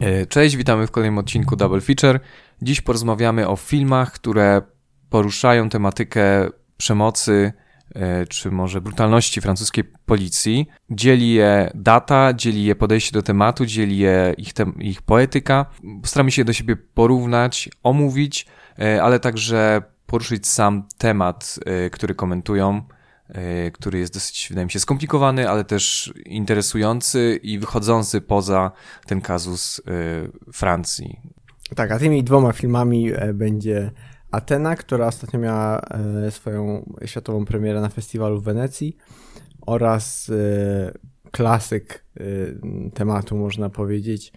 E, cześć, witamy w kolejnym odcinku Double Feature. Dziś porozmawiamy o filmach, które poruszają tematykę przemocy e, czy może brutalności francuskiej policji. Dzieli je data, dzieli je podejście do tematu, dzieli je ich, te, ich poetyka. Postaramy się do siebie porównać, omówić, e, ale także poruszyć sam temat, który komentują który jest dosyć, wydaje mi się, skomplikowany, ale też interesujący i wychodzący poza ten kazus Francji. Tak, a tymi dwoma filmami e, będzie Atena, która ostatnio miała e, swoją światową premierę na festiwalu w Wenecji oraz e, klasyk tematu, można powiedzieć,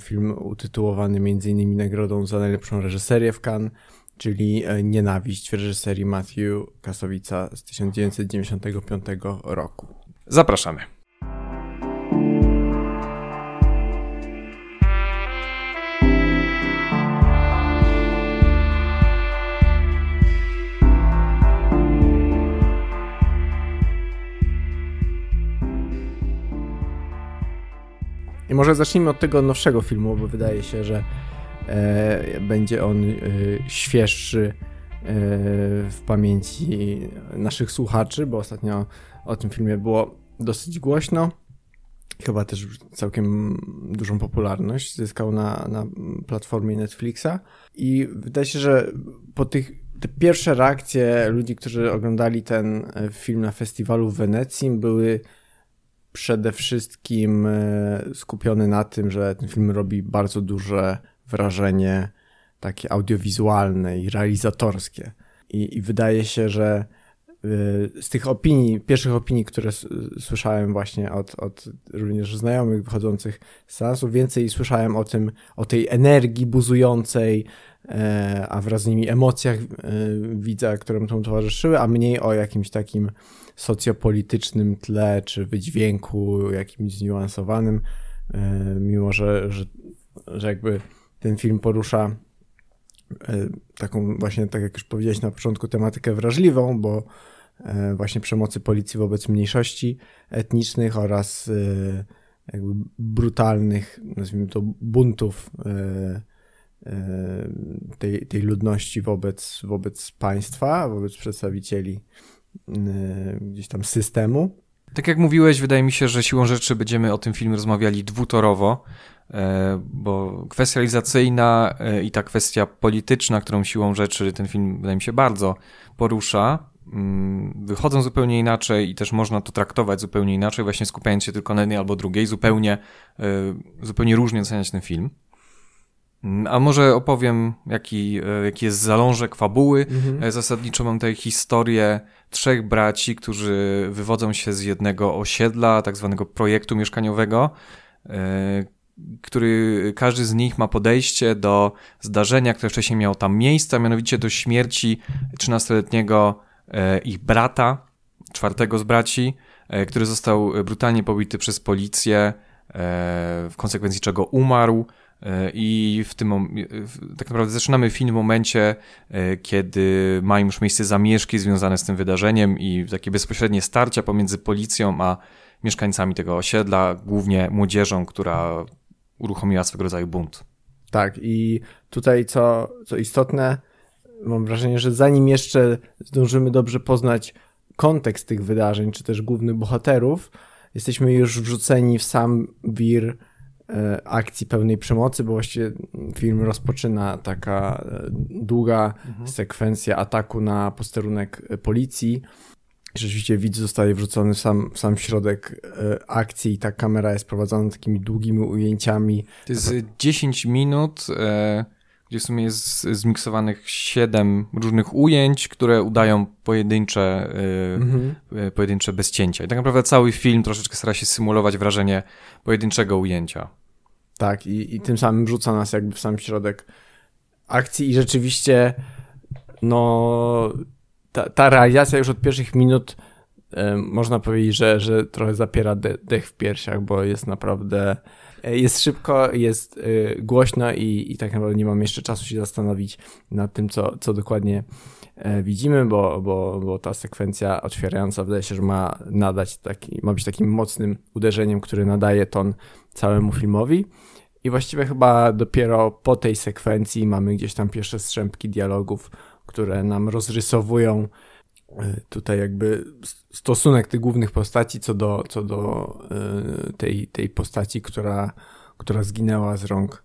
film utytułowany m.in. nagrodą za najlepszą reżyserię w Cannes, czyli Nienawiść w reżyserii Matthew Kasowica z 1995 roku. Zapraszamy. I może zacznijmy od tego nowszego filmu, bo wydaje się, że e, będzie on e, świeższy e, w pamięci naszych słuchaczy, bo ostatnio o tym filmie było dosyć głośno. Chyba też całkiem dużą popularność zyskał na, na platformie Netflixa. I wydaje się, że po tych te pierwsze reakcje ludzi, którzy oglądali ten e, film na festiwalu w Wenecji, były przede wszystkim e, skupiony na tym, że ten film robi bardzo duże wrażenie takie audiowizualne i realizatorskie. I, i wydaje się, że e, z tych opinii, pierwszych opinii, które słyszałem właśnie od, od również znajomych wychodzących z seansu, więcej słyszałem o tym, o tej energii buzującej, e, a wraz z nimi emocjach widza, które mu towarzyszyły, a mniej o jakimś takim socjopolitycznym tle czy wydźwięku jakimś zniuansowanym, e, mimo że, że, że jakby ten film porusza e, taką właśnie, tak jak już powiedziałeś na początku, tematykę wrażliwą, bo e, właśnie przemocy policji wobec mniejszości etnicznych oraz jakby brutalnych, nazwijmy to, buntów tej, tej ludności wobec, wobec państwa, wobec przedstawicieli gdzieś tam systemu. Tak jak mówiłeś, wydaje mi się, że siłą rzeczy będziemy o tym filmie rozmawiali dwutorowo, e, bo kwestia realizacyjna e, i ta kwestia polityczna, którą siłą rzeczy ten film, wydaje mi się, bardzo porusza, mm, wychodzą zupełnie inaczej i też można to traktować zupełnie inaczej, właśnie skupiając się tylko na jednej albo drugiej, zupełnie, e, zupełnie różnie oceniać ten film. Mm, a może opowiem, jaki, e, jaki jest zalążek fabuły. Mhm. E, zasadniczo mam tutaj historię trzech braci, którzy wywodzą się z jednego osiedla, tak zwanego projektu mieszkaniowego, e, który każdy z nich ma podejście do zdarzenia, które wcześniej miało tam miejsce, a mianowicie do śmierci 13-letniego ich brata, czwartego z braci, który został brutalnie pobity przez policję, w konsekwencji czego umarł. E, I w tym, tak naprawdę zaczynamy film w momencie, e, kiedy mają już miejsce zamieszki związane z tym wydarzeniem i takie bezpośrednie starcia pomiędzy policją a mieszkańcami tego osiedla, głównie młodzieżą, która uruchomiła swego rodzaju bunt. Tak, i tutaj co, co istotne, mam wrażenie, że zanim jeszcze zdążymy dobrze poznać kontekst tych wydarzeń, czy też głównych bohaterów, jesteśmy już wrzuceni w sam wir E, akcji pełnej przemocy, bo właściwie film rozpoczyna taka e, długa mhm. sekwencja ataku na posterunek policji. Rzeczywiście widz zostaje wrzucony w sam, w sam środek akcji i ta kamera jest prowadzona takimi długimi ujęciami. To jest 10 minut, gdzie w sumie jest zmiksowanych 7 różnych ujęć, które udają pojedyncze, mhm. pojedyncze bezcięcia. I tak naprawdę cały film troszeczkę stara się symulować wrażenie pojedynczego ujęcia. Tak, i, i tym samym rzuca nas jakby w sam środek akcji i rzeczywiście no ta, ta realizacja już od pierwszych minut e, można powiedzieć, że, że trochę zapiera de, dech w piersiach, bo jest naprawdę e, jest szybko, jest e, głośno i, i tak naprawdę nie mam jeszcze czasu się zastanowić nad tym, co, co dokładnie widzimy, bo, bo, bo ta sekwencja otwierająca wydaje się, że ma nadać taki, ma być takim mocnym uderzeniem, który nadaje ton całemu filmowi. I właściwie chyba dopiero po tej sekwencji mamy gdzieś tam pierwsze strzępki dialogów, które nam rozrysowują e, tutaj jakby stosunek tych głównych postaci co do, co do e, tej, tej postaci, która, która zginęła z rąk,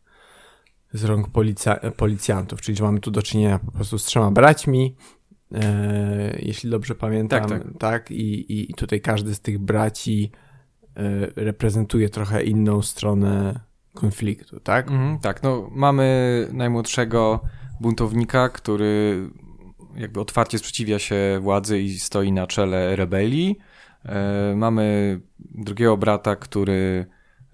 z rąk policja, policjantów. Czyli mamy tu do czynienia po prostu z trzema braćmi, e, jeśli dobrze pamiętam. Tak, tak. tak? I, I tutaj każdy z tych braci reprezentuje trochę inną stronę konfliktu, tak? Mhm, tak, no mamy najmłodszego buntownika, który jakby otwarcie sprzeciwia się władzy i stoi na czele rebelii. E, mamy drugiego brata, który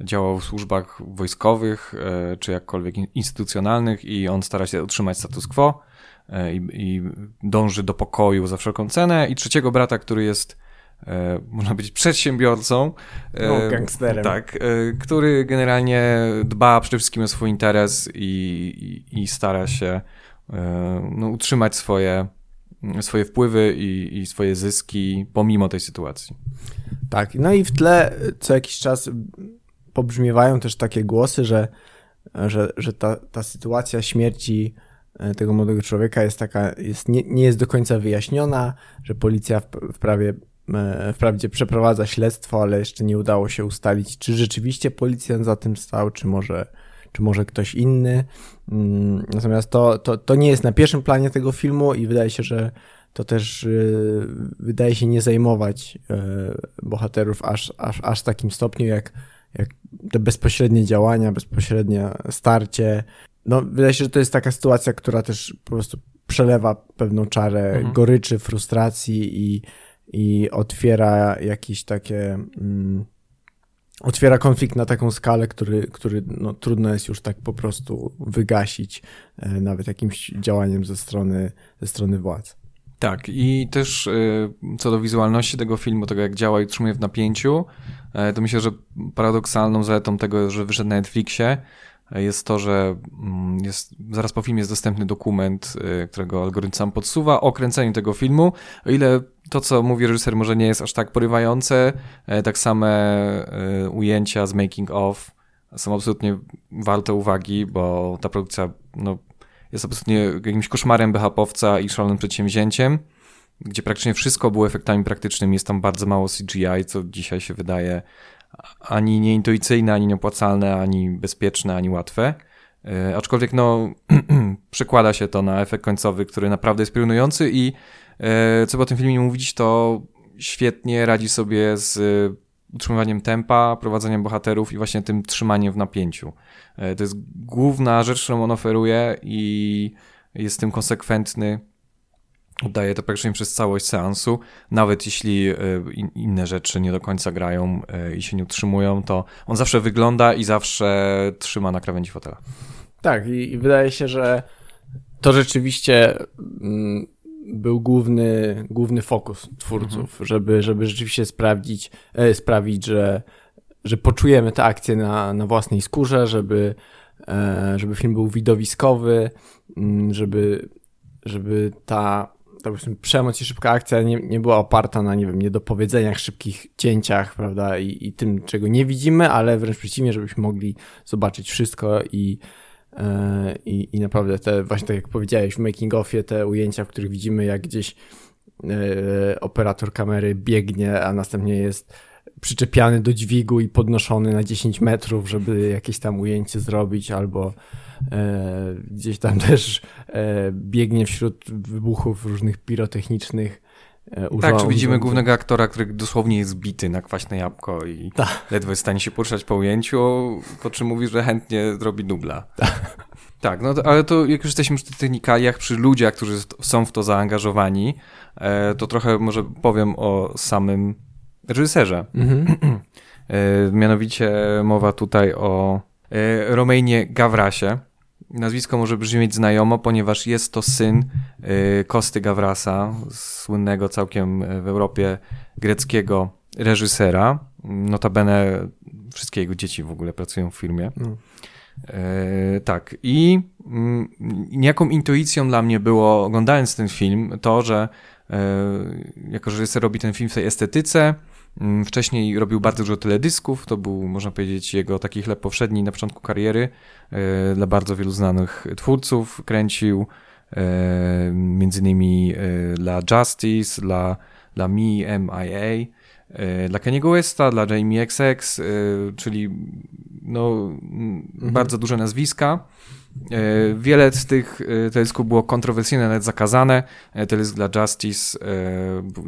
działał w służbach wojskowych e, czy jakkolwiek instytucjonalnych i on stara się utrzymać status quo e, i, i dąży do pokoju za wszelką cenę. I trzeciego brata, który jest można powiedzieć, przedsiębiorcą. No, gangsterem. Tak, który generalnie dba przede wszystkim o swój interes i, i, i stara się no, utrzymać swoje, swoje wpływy i, i swoje zyski pomimo tej sytuacji. Tak, no i w tle co jakiś czas pobrzmiewają też takie głosy, że, że, że ta, ta sytuacja śmierci tego młodego człowieka jest taka, jest, nie, nie jest do końca wyjaśniona, że policja wprawie E, wprawdzie przeprowadza śledztwo, ale jeszcze nie udało się ustalić, czy rzeczywiście policjant za tym stał, czy może, czy może ktoś inny. Mm, natomiast to, to, to nie jest na pierwszym planie tego filmu i wydaje się, że to też e, wydaje się nie zajmować e, bohaterów aż, aż, aż takim stopniu, jak, jak te bezpośrednie działania, bezpośrednie starcie. No, wydaje się, że to jest taka sytuacja, która też po prostu przelewa pewną czarę mhm. goryczy, frustracji i i otwiera jakieś takie. Mm, otwiera konflikt na taką skalę, który, który no, trudno jest już tak po prostu wygasić, e, nawet jakimś działaniem ze strony, ze strony władz. Tak, i też y, co do wizualności tego filmu, tego jak działa i utrzymuje w napięciu, e, to myślę, że paradoksalną zaletą tego, że wyszedł na Netflixie, jest to, że mm, jest, zaraz po filmie jest dostępny dokument, y, którego algorytm sam podsuwa o kręceniu tego filmu. O ile to, co mówi reżyser, może nie jest aż tak porywające, e, tak same e, ujęcia z making of są absolutnie warte uwagi, bo ta produkcja no, jest absolutnie jakimś koszmarem BHP-owca i szalonym przedsięwzięciem, gdzie praktycznie wszystko było efektami praktycznymi, jest tam bardzo mało CGI, co dzisiaj się wydaje ani nieintuicyjne, ani nieopłacalne, ani bezpieczne, ani łatwe. E, aczkolwiek no, przekłada się to na efekt końcowy, który naprawdę jest piorunujący i e, co po tym filmie mówić, to świetnie radzi sobie z e, utrzymywaniem tempa, prowadzeniem bohaterów i właśnie tym trzymaniem w napięciu. To jest główna rzecz, którą on oferuje i jest tym konsekwentny Oddaje to praktycznie przez całość seansu. Nawet jeśli e, inne rzeczy nie do końca grają e, i się nie utrzymują, to on zawsze wygląda i zawsze trzyma na krawędzi fotela. Tak, i, i wydaje się, że to rzeczywiście mm, był główny, główny fokus twórców, mhm. żeby, żeby rzeczywiście sprawdzić, e, sprawić, że, że poczujemy tę akcję na, na własnej skórze, żeby, e, żeby film był widowiskowy, mm, żeby, żeby ta powiedzmy, przemoc i szybka akcja nie, nie była oparta na, nie wiem, niedopowiedzeniach, szybkich cięciach, prawda, i, i tym, czego nie widzimy, ale wręcz przeciwnie, żebyśmy mogli zobaczyć wszystko i, e, i, i naprawdę te, właśnie tak jak powiedziałeś, w making offie te ujęcia, w których widzimy, jak gdzieś e, operator kamery biegnie, a następnie jest przyczepiany do dźwigu i podnoszony na 10 metrów, żeby jakieś tam ujęcie zrobić, albo e, gdzieś tam też e, biegnie wśród wybuchów różnych pirotechnicznych. E, tak, czy widzimy głównego aktora, który dosłownie jest bity na kwaśne jabłko i Ta. ledwo jest w stanie się poruszać po ujęciu, po czym mówi, że chętnie zrobi dubla. Ta. Tak, no to, ale to jak już jesteśmy przy tych technikaliach, przy ludziach, którzy są w to zaangażowani, e, to trochę może powiem o samym reżyserze. Mhm. E, mianowicie mowa tutaj o e, Romejnie Gawrasie. Nazwisko może brzmieć znajomo, ponieważ jest to syn e, Kosty Gawrasa, słynnego całkiem w Europie greckiego reżysera. Notabene wszystkie jego dzieci w ogóle pracują w firmie. No. E, tak. I mm, niejaką intuicją dla mnie było, oglądając ten film, to, że e, jako reżyser robi ten film w tej estetyce, Mm, wcześniej robił bardzo dużo teledysków, to był, można powiedzieć, jego taki chleb powszedni na początku kariery. E, dla bardzo wielu znanych twórców kręcił, e, między innymi e, dla Justice, dla, dla Me, MIA, dla Keniego Westa, dla Jamie XX, czyli no, mhm. bardzo duże nazwiska. E, wiele z tych e, teledysków było kontrowersyjne, nawet zakazane. E, teledysk dla Justice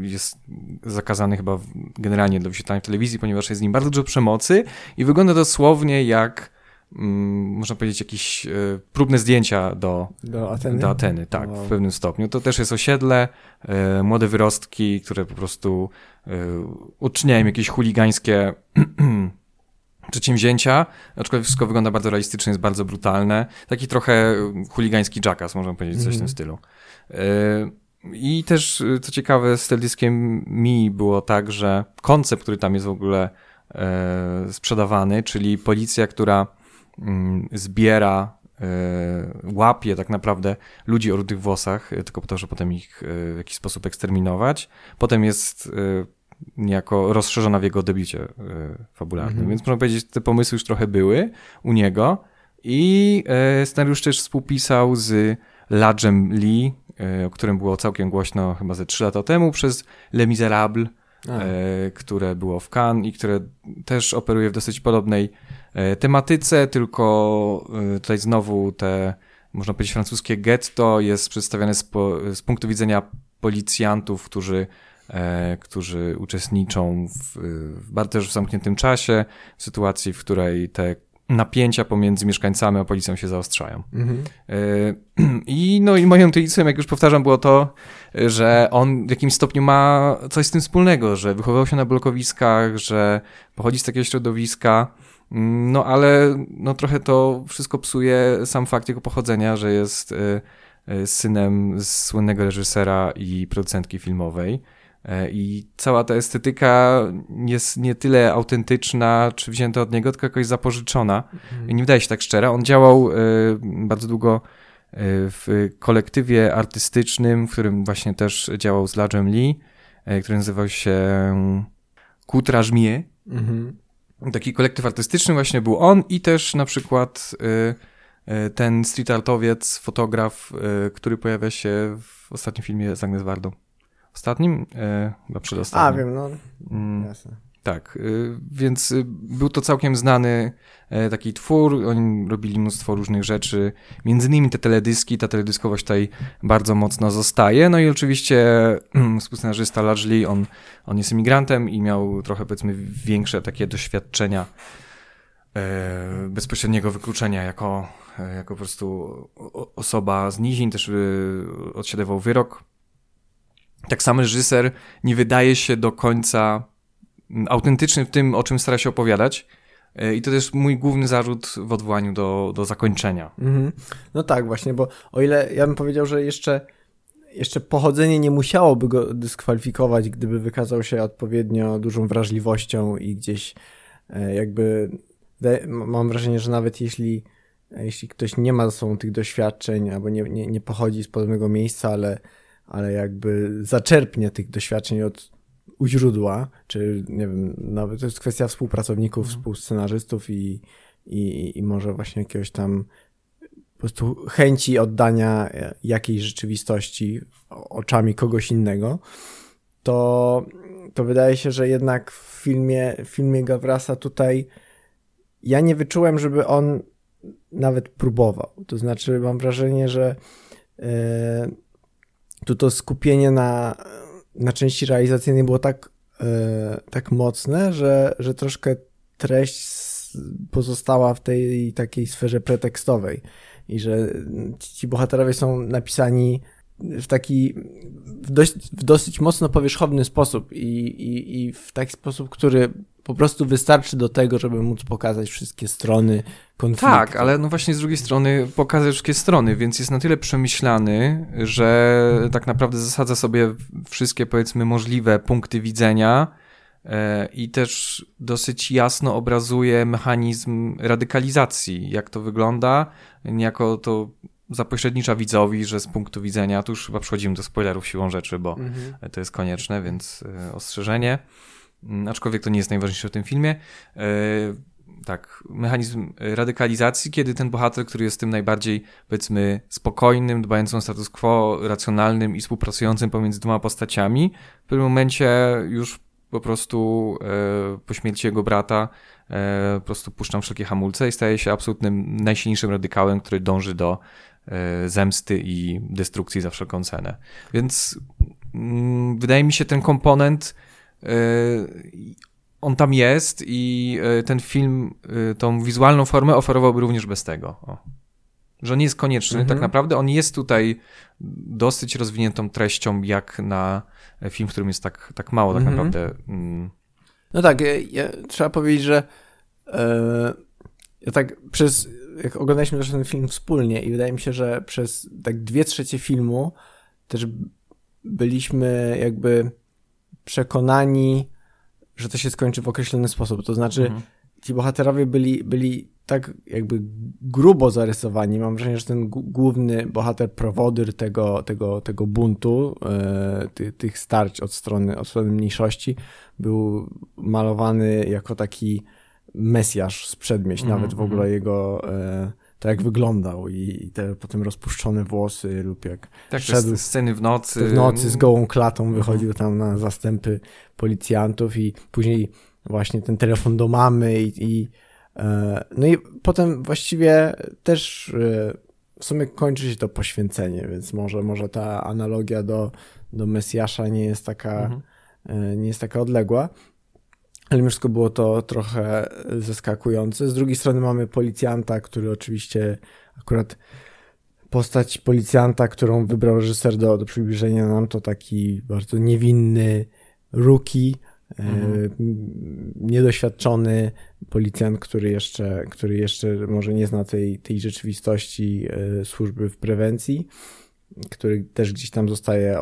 jest zakazany chyba generalnie do wyświetlania w telewizji, ponieważ jest z nim bardzo dużo przemocy i wygląda dosłownie jak można powiedzieć, jakieś próbne zdjęcia do, do Ateny. Do Ateny tak, wow. w pewnym stopniu. To też jest osiedle, młode wyrostki, które po prostu uczyniają jakieś chuligańskie przedsięwzięcia, aczkolwiek wszystko wygląda bardzo realistycznie, jest bardzo brutalne. Taki trochę chuligański jackass, można powiedzieć, coś mm. w tym mhm. stylu. I też, co ciekawe, z teledyskiem Mi było tak, że koncept, który tam jest w ogóle sprzedawany, czyli policja, która mm, zbiera łapie tak naprawdę ludzi o rudych włosach, tylko po to, żeby potem ich w jakiś sposób eksterminować. Potem jest niejako rozszerzona w jego debiucie fabularnym. Mhm. Więc można powiedzieć, te pomysły już trochę były u niego. I scenariusz też współpisał z Ladżem Lee, o którym było całkiem głośno chyba ze 3 lata temu przez Les Miserables, które było w Cannes i które też operuje w dosyć podobnej tematyce, tylko tutaj znowu te, można powiedzieć, francuskie getto jest przedstawiane z, po, z punktu widzenia policjantów, którzy E, którzy uczestniczą w, w bardzo też w zamkniętym czasie, w sytuacji, w której te napięcia pomiędzy mieszkańcami a policją się zaostrzają. Mhm. E, I no i moją intuicją, jak już powtarzam, było to, że on w jakimś stopniu ma coś z tym wspólnego, że wychowywał się na blokowiskach, że pochodzi z takiego środowiska, no ale no trochę to wszystko psuje sam fakt jego pochodzenia, że jest e, synem słynnego reżysera i producentki filmowej. E, I cała ta estetyka jest nie tyle autentyczna, czy wzięta od niego, tylko jakoś zapożyczona. Mhm. Nie wydaje się tak szczera. On działał y, bardzo długo y, w kolektywie artystycznym, w którym właśnie też działał z Lajem Lee, y, który nazywał się Kutraż Mie. Mhm. Taki kolektyw artystyczny właśnie był on i też na przykład ten street artowiec, fotograf, który pojawia się w ostatnim filmie z Agnes Vardą. Ostatnim? Chyba przedostatnim. A, wiem, no. Mm, Jasne. Tak, y, więc y, był to całkiem znany e, taki twór, oni robili mnóstwo różnych rzeczy, między innymi te teledyski, ta teledyskowość tutaj bardzo mocno zostaje, no i oczywiście współscenarzysta Largely, on, on jest imigrantem i miał trochę powiedzmy większe takie doświadczenia e, bezpośredniego wykluczenia jako, jako po prostu osoba z nizin, też odsiadywał wyrok. Tak samo reżyser nie wydaje się do końca autentyczny w tym, o czym stara się opowiadać. E, I to też mój główny zarzut w odwołaniu do, do zakończenia. Mhm. No tak, właśnie, bo o ile ja bym powiedział, że jeszcze, jeszcze pochodzenie nie musiałoby go dyskwalifikować, gdyby wykazał się odpowiednio dużą wrażliwością i gdzieś e, jakby mam wrażenie, że nawet jeśli, jeśli ktoś nie ma ze sobą tych doświadczeń albo nie, nie, nie pochodzi z podobnego miejsca, ale ale jakby zaczerpnie tych doświadczeń od u źródła, czy nie wiem, nawet to jest kwestia współpracowników, mhm. współscenarzystów i, i, i może właśnie jakiegoś tam po prostu chęci oddania jakiejś rzeczywistości oczami kogoś innego, to, to wydaje się, że jednak w filmie, w filmie Gawrasa tutaj ja nie wyczułem, żeby on nawet próbował. To znaczy mam wrażenie, że yy, tu to skupienie na, na części realizacyjnej było tak, e, tak mocne, że, że troszkę treść pozostała w tej takiej sferze pretekstowej i że ci bohaterowie są napisani w taki w dość, w dosyć mocno powierzchowny sposób i, i, i w taki sposób, który po prostu wystarczy do tego, żeby móc pokazać wszystkie strony konfliktu. Tak, ale no właśnie z drugiej strony pokazać wszystkie strony, więc jest na tyle przemyślany, że tak naprawdę zasadza sobie wszystkie powiedzmy możliwe punkty widzenia e, i też dosyć jasno obrazuje mechanizm radykalizacji, jak to wygląda, niejako to zapośrednicza widzowi, że z punktu widzenia, tu już chyba przechodzimy do spoilerów siłą rzeczy, bo mhm. to jest konieczne, więc e, ostrzeżenie. Mm, aczkolwiek to nie jest najważniejsze w tym filmie. E, tak, mechanizm radykalizacji, kiedy ten bohater, który jest tym najbardziej, powiedzmy, spokojnym, dbającym o status quo, racjonalnym i współpracującym pomiędzy dwoma postaciami, w pewnym momencie już po prostu e, po śmierci jego brata e, po prostu puszczam wszelkie hamulce i staje się absolutnym najsilniejszym radykałem, który dąży do e, zemsty i destrukcji za wszelką cenę. Więc mm, wydaje mi się ten komponent on tam jest i e, ten film e, tą wizualną formę oferowałby również bez tego. O. Że on nie jest konieczny, tak mhm. tak naprawdę on jest tutaj dosyć rozwiniętą treścią, jak na film, w którym jest tak, tak mało tak mhm. naprawdę. Mm. No tak, ja, ja, trzeba powiedzieć, że e, ja tak przez, jak oglądaliśmy też ten film wspólnie i wydaje mi się, że przez tak dwie trzecie filmu też byliśmy jakby przekonani, że to się skończy w określony sposób. To znaczy, mhm. ci bohaterowie byli, byli tak jakby grubo zarysowani. Mam wrażenie, że ten główny bohater, prowodyr tego, tego, tego buntu, e, ty, tych starć od strony, od strony mniejszości, był malowany jako taki mesjasz z przedmieść, nawet w ogóle mhm. jego e, to jak wyglądał i te potem rozpuszczone włosy lub jak tak, szedł sceny w nocy. W nocy z gołą klatą mhm. wychodził tam na zastępy policjantów i później właśnie ten telefon do mamy i, i e, no i potem właściwie też e, w sumie kończy się to poświęcenie, więc może, może ta analogia do, do Mesjasza nie jest taka, mhm. E, nie jest taka odległa ale mimo wszystko było to trochę zaskakujące. Z drugiej strony mamy policjanta, który oczywiście akurat postać policjanta, którą wybrał reżyser do, do przybliżenia nam, to taki bardzo niewinny rookie, e, mhm. e, niedoświadczony policjant, który jeszcze, który jeszcze może nie zna tej, tej rzeczywistości e, służby w prewencji, który też gdzieś tam zostaje,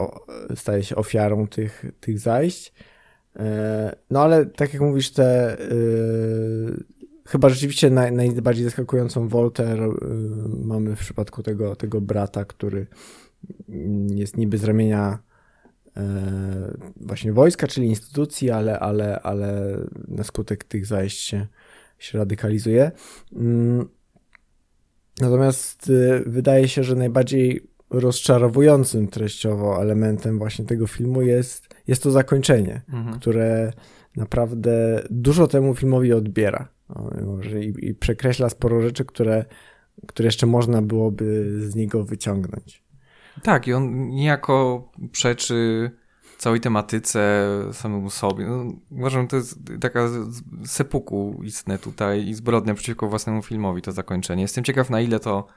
staje się ofiarą tych, tych zajść. E, no ale tak jak mówisz, te yy, chyba rzeczywiście naj, najbardziej zaskakującą Volter yy, mamy w przypadku tego, tego brata, który jest niby z ramienia właśnie wojska, czyli instytucji, ale, ale, ale na skutek tych zajść się, się radykalizuje. Mm. Natomiast wydaje się, że najbardziej rozczarowującym treściowo elementem właśnie tego filmu jest, jest to zakończenie, mhm. które naprawdę dużo temu filmowi odbiera i, i przekreśla sporo rzeczy, które, które jeszcze można byłoby z niego wyciągnąć. Tak, i on niejako przeczy całej tematyce samemu sobie. No, uważam, to jest taka sepuku istne tutaj i zbrodnia przeciwko własnemu filmowi, to zakończenie. Jestem ciekaw, na ile to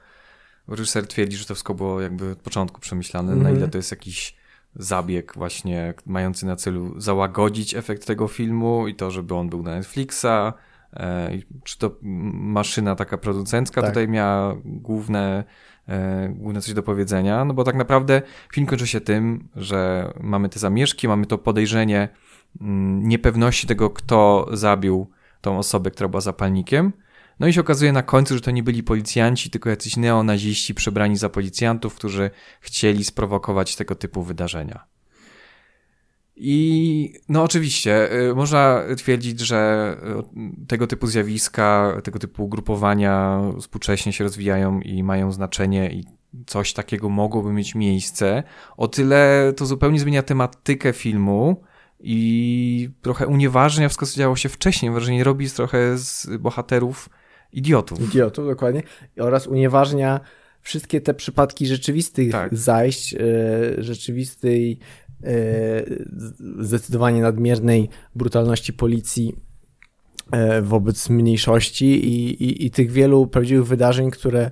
reżyser twierdzi, że to wszystko było jakby od początku przemyślane, mm -hmm. na ile mhm. to jest jakiś zabieg właśnie mający na celu załagodzić efekt tego filmu i to, żeby on był na Netflixa, e, czy to maszyna taka producencka tak. tutaj miała główne, e, główne coś do powiedzenia, no bo tak naprawdę film kończy się tym, że mamy te zamieszki, mamy to podejrzenie mm, niepewności tego, kto zabił tą osobę, która była zapalnikiem, no i się okazuje na końcu, że to nie byli policjanci, tylko jacyś neonaziści przebrani za policjantów, którzy chcieli sprowokować tego typu wydarzenia. I no oczywiście, y, można twierdzić, że y, tego typu zjawiska, tego typu ugrupowania współcześnie się rozwijają i mają znaczenie i coś takiego mogłoby mieć miejsce. O tyle to zupełnie zmienia tematykę filmu i trochę unieważnia wszystko, co działo się wcześniej. Wrażenie robi trochę z bohaterów idiotów. Idiotów, dokładnie. Oraz unieważnia wszystkie te przypadki rzeczywistych tak. zajść, e, rzeczywistej, e, zdecydowanie nadmiernej brutalności policji e, wobec mniejszości i, i, i tych wielu prawdziwych wydarzeń, które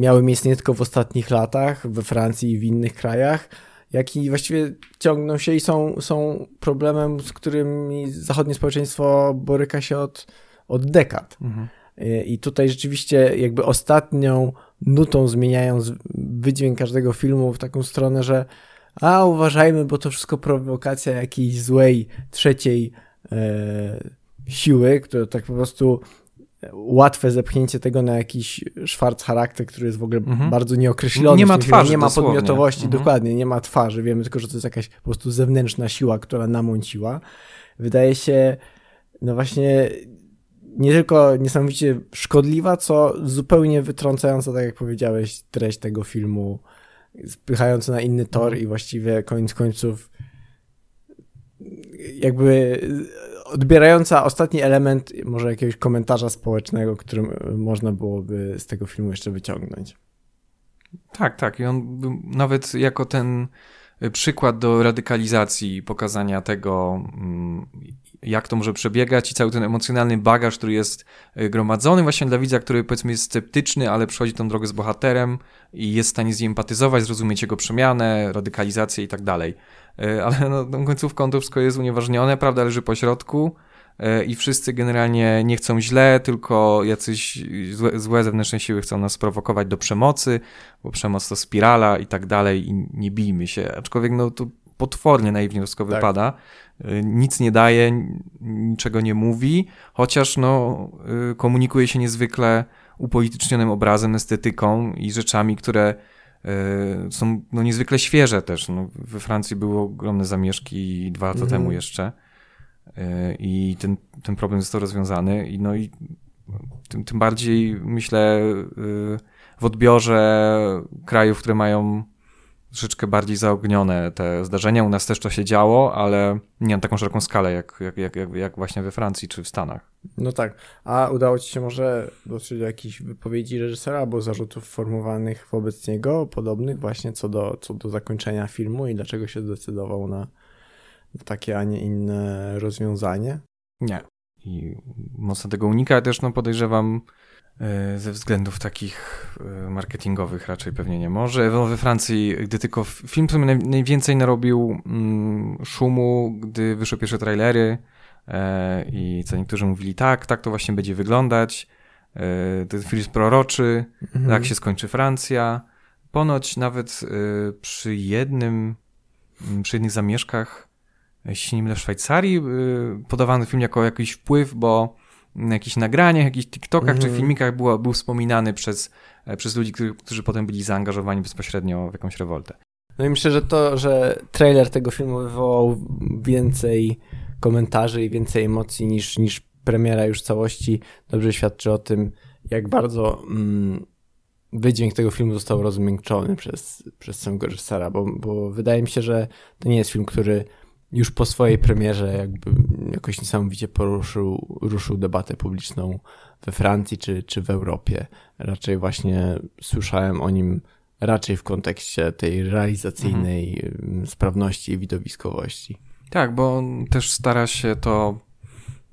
miały miejsce nie tylko w ostatnich latach we Francji i w innych krajach, jak i właściwie ciągną się i są, są problemem, z którym zachodnie społeczeństwo boryka się od od dekad. Mhm. I tutaj rzeczywiście jakby ostatnią nutą zmieniając wydźwięk każdego filmu w taką stronę, że a uważajmy, bo to wszystko prowokacja jakiejś złej trzeciej e, siły, które tak po prostu łatwe zepchnięcie tego na jakiś szwarc charakter, który jest w ogóle mhm. bardzo nieokreślony. Nie ma twarzy, Nie ma podmiotowości, mhm. dokładnie, nie ma twarzy. Wiemy tylko, że to jest jakaś po prostu zewnętrzna siła, która namąciła. wydaje się, no właśnie, nie tylko niesamowicie szkodliwa, co zupełnie wytrącająca, tak jak powiedziałeś, treść tego filmu, spychająca na inny tor i właściwie koniec końców jakby odbierająca ostatni element może jakiegoś komentarza społecznego, którym można byłoby z tego filmu jeszcze wyciągnąć. Tak, tak. I on nawet jako ten przykład do radykalizacji, pokazania tego, mm, jak to może przebiegać i cały ten emocjonalny bagaż, który jest y, gromadzony właśnie dla widza, który powiedzmy jest sceptyczny, ale przechodzi tą drogę z bohaterem i jest w stanie z nim empatyzować, zrozumieć jego przemianę, radykalizację i tak dalej. Y, ale no, tą końcówką to wszystko jest unieważnione, prawda leży po środku i wszyscy generalnie nie chcą źle, tylko jacyś złe, złe zewnętrzne siły chcą nas sprowokować do przemocy, bo przemoc to spirala i tak dalej i nie bijmy się. Aczkolwiek no to potwornie naiwnie wszystko tak. wypada. Y, nic nie daje, niczego nie mówi, chociaż no, y, komunikuje się niezwykle upolitycznionym obrazem, estetyką i rzeczami, które są no, niezwykle świeże też. No, we Francji były ogromne zamieszki dwa lata mhm. temu jeszcze i ten, ten problem został rozwiązany. I, no i tym, tym bardziej myślę w odbiorze krajów, które mają troszeczkę bardziej zaognione te zdarzenia. U nas też to się działo, ale nie na taką szeroką skalę jak, jak, jak, jak właśnie we Francji czy w Stanach. No tak. A udało ci się może dotrzeć do jakichś wypowiedzi reżysera albo zarzutów formułowanych wobec niego, podobnych właśnie co do, co do zakończenia filmu i dlaczego się zdecydował na, na takie, a nie inne rozwiązanie? Nie. I mocno tego unika. Też no podejrzewam, E, ze względów takich e, marketingowych raczej pewnie nie może. We Francji, gdy tylko film najwięcej narobił mm, szumu, gdy wyszły pierwsze trailery e, i co niektórzy mówili, tak, tak to właśnie będzie wyglądać. Ten film jest proroczy, mhm. tak się skończy Francja. Ponoć nawet przy jednym, mm, przy jednych zamieszkach, jeśli nie mylę, w Szwajcarii, podawano film jako jakiś wpływ, bo na jakichś nagraniach, jakichś TikTokach mm. czy mhm. filmikach było, był wspominany przez, e, przez ludzi, którzy, którzy potem byli zaangażowani bezpośrednio w jakąś rewoltę. No i myślę, że to, że trailer tego filmu wywołał więcej komentarzy i więcej emocji niż, niż premiera już całości, dobrze świadczy o tym, jak bardzo mm, wydźwięk tego filmu został rozmiękczony przez, przez samego reżysera, bo, bo wydaje mi się, że to nie jest film, który już po swojej premierze jakby jakoś niesamowicie poruszył ruszył debatę publiczną we Francji czy, czy w Europie. Raczej właśnie słyszałem o nim raczej w kontekście tej realizacyjnej mhm. sprawności i widowiskowości. Tak, bo on też stara się to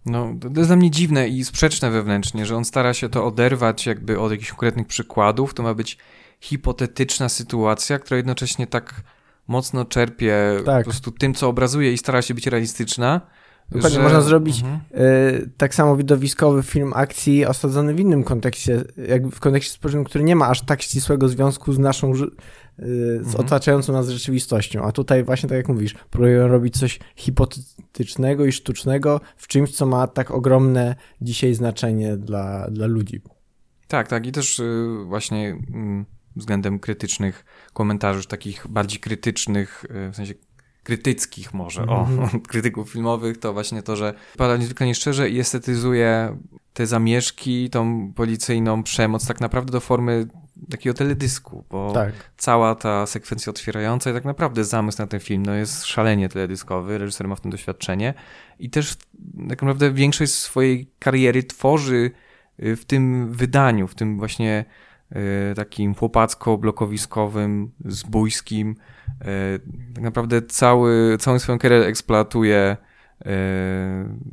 no, to jest dla mnie dziwne i sprzeczne wewnętrznie, że on stara się to oderwać jakby od jakichś konkretnych przykładów. To ma być hipotetyczna sytuacja, która jednocześnie tak mocno czerpie tak. po prostu tym, co obrazuje i stara się być realistyczna. Dokładnie, że... można zrobić mhm. y, tak samo widowiskowy film akcji osadzony w innym kontekście, jak w kontekście społecznym, który nie ma aż tak ścisłego związku z naszą, y, z mhm. otaczającą nas rzeczywistością. A tutaj właśnie, tak jak mówisz, próbują robić coś hipotetycznego i sztucznego w czymś, co ma tak ogromne dzisiaj znaczenie dla, dla ludzi. Tak, tak. I też y, właśnie mm, względem krytycznych komentarzy, takich bardziej krytycznych, e, w sensie krytyckich może, mm -hmm. o, mhm. krytyków filmowych, to właśnie to, że pada niezwykle nieszczerze i estetyzuje te zamieszki, tą policyjną przemoc tak naprawdę do formy takiego teledysku, bo tak. cała ta sekwencja otwierająca i tak naprawdę zamysł na ten film no jest szalenie teledyskowy, reżyser ma w tym doświadczenie i też tak naprawdę większość swojej kariery tworzy y, w tym wydaniu, w tym właśnie takim chłopacko-blokowiskowym, zbójskim. Y, tak naprawdę cały, całą swoją karierę eksploatuje y,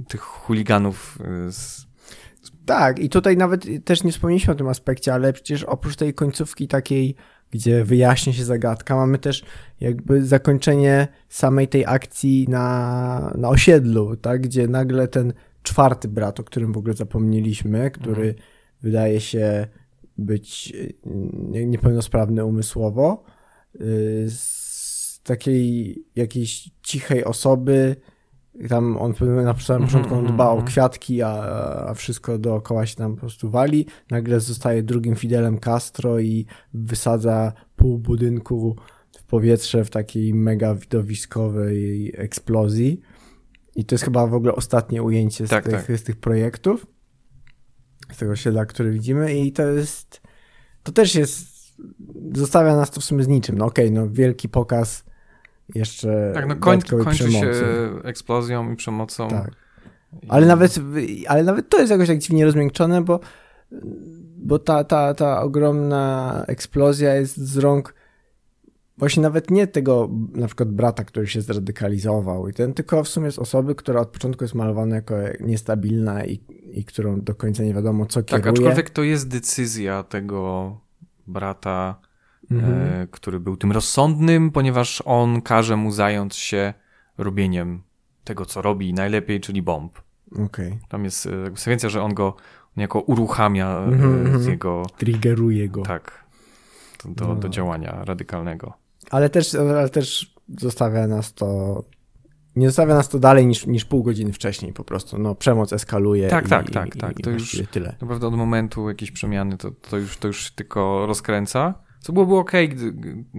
tych chuliganów z tak, i tutaj nawet też nie wspomnieliśmy o tym aspekcie, ale przecież oprócz tej końcówki takiej, gdzie wyjaśnia się zagadka, mamy też jakby zakończenie samej tej akcji na, na osiedlu, tak, gdzie nagle ten czwarty brat, o którym w ogóle zapomnieliśmy, który mhm. wydaje się być niepełnosprawny umysłowo, y, z takiej jakiejś cichej osoby, tam on na samym początku on dba o mhm. kwiatki, a, a wszystko dookoła się tam po prostu wali. Nagle zostaje drugim Fidelem Castro i wysadza pół budynku w powietrze w takiej mega widowiskowej eksplozji. I to jest chyba w ogóle ostatnie ujęcie z, Tak, tych, tak. z tych projektów, z tego osiedla, który widzimy i to jest, to też jest, zostawia nas to w sumie z niczym. No okej, no wielki pokaz jeszcze Tak, no koń, kończy się przemocy. eksplozją i przemocą. Tak. I- Ale nawet, ale nawet to jest jakoś tak dziwnie rozmiękczone, bo, bo ta, ta, ta ogromna eksplozja jest z rąk właśnie nawet nie tego na przykład brata, który się zradykalizował i ten, tylko w sumie z osoby, która od początku jest malowana jako niestabilna i, i którą do końca nie wiadomo co Tak, kieruje. aczkolwiek to jest decyzja tego brata, Mhm. e, który był tym rozsądnym, ponieważ on każe mu zająć się robieniem tego, co robi najlepiej, czyli bomb. Okej. Tam jest sekwencja, że on go niejako uruchamia z mhm. jego, Triggeruje go. tak, do, do, No. do działania radykalnego. Ale też, ale też zostawia nas to. Nie zostawia nas to dalej niż, niż pół godziny wcześniej po prostu. No, przemoc eskaluje. Tak, i, tak, i, tak, tak. I, To i już- tyle. Naprawdę od momentu jakiejś przemiany to, to, już, to już tylko rozkręca. Co byłoby ok, gdy,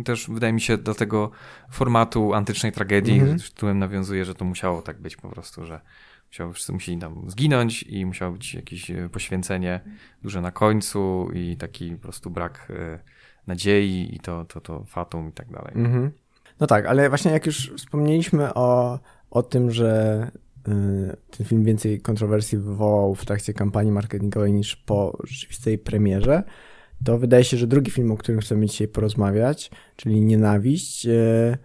też wydaje mi się do tego formatu antycznej tragedii, Mhm. z tytułem nawiązuje, że to musiało tak być po prostu, że musiało, wszyscy musieli tam zginąć i musiało być jakieś e, poświęcenie duże na końcu i taki po prostu brak e, nadziei i to, to, to fatum i tak dalej. Mhm. No tak, ale właśnie jak już wspomnieliśmy o, o tym, że y, ten film więcej kontrowersji wywołał w trakcie kampanii marketingowej niż po rzeczywistej premierze, to wydaje się, że drugi film, o którym chcemy dzisiaj porozmawiać, czyli Nienawiść, y,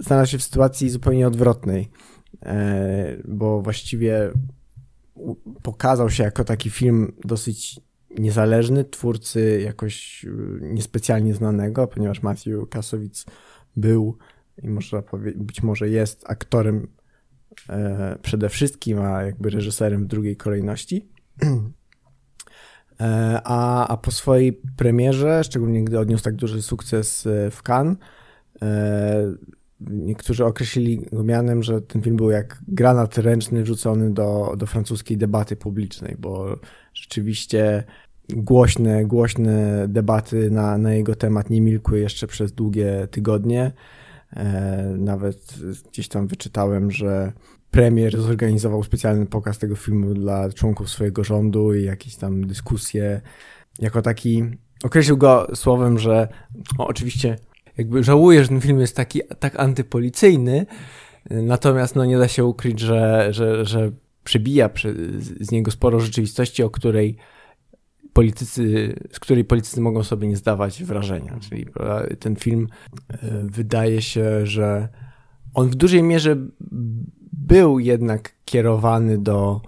znalazł się w sytuacji zupełnie odwrotnej, y, bo właściwie pokazał się jako taki film dosyć niezależny, twórcy jakoś y, niespecjalnie znanego, ponieważ Matthew Kasowitz był i można powiedzieć, być może jest aktorem e, przede wszystkim, a jakby reżyserem w drugiej kolejności. E, a, a po swojej premierze, szczególnie gdy odniósł tak duży sukces e, w Cannes, e, niektórzy określili go mianem, że ten film był jak granat ręczny wrzucony do, do francuskiej debaty publicznej, bo rzeczywiście głośne, głośne debaty na, na jego temat nie milkły jeszcze przez długie tygodnie. E, nawet gdzieś tam wyczytałem, że premier zorganizował specjalny pokaz tego filmu dla członków swojego rządu i jakieś tam dyskusje. Jako taki, określił go słowem, że o, oczywiście jakby żałuję, że ten film jest taki tak antypolicyjny, natomiast no nie da się ukryć, że, że, że przebija z niego sporo rzeczywistości, o której politycy, z której politycy mogą sobie nie zdawać wrażenia. Czyli prawda, ten film e, wydaje się, że on w dużej mierze był jednak kierowany do,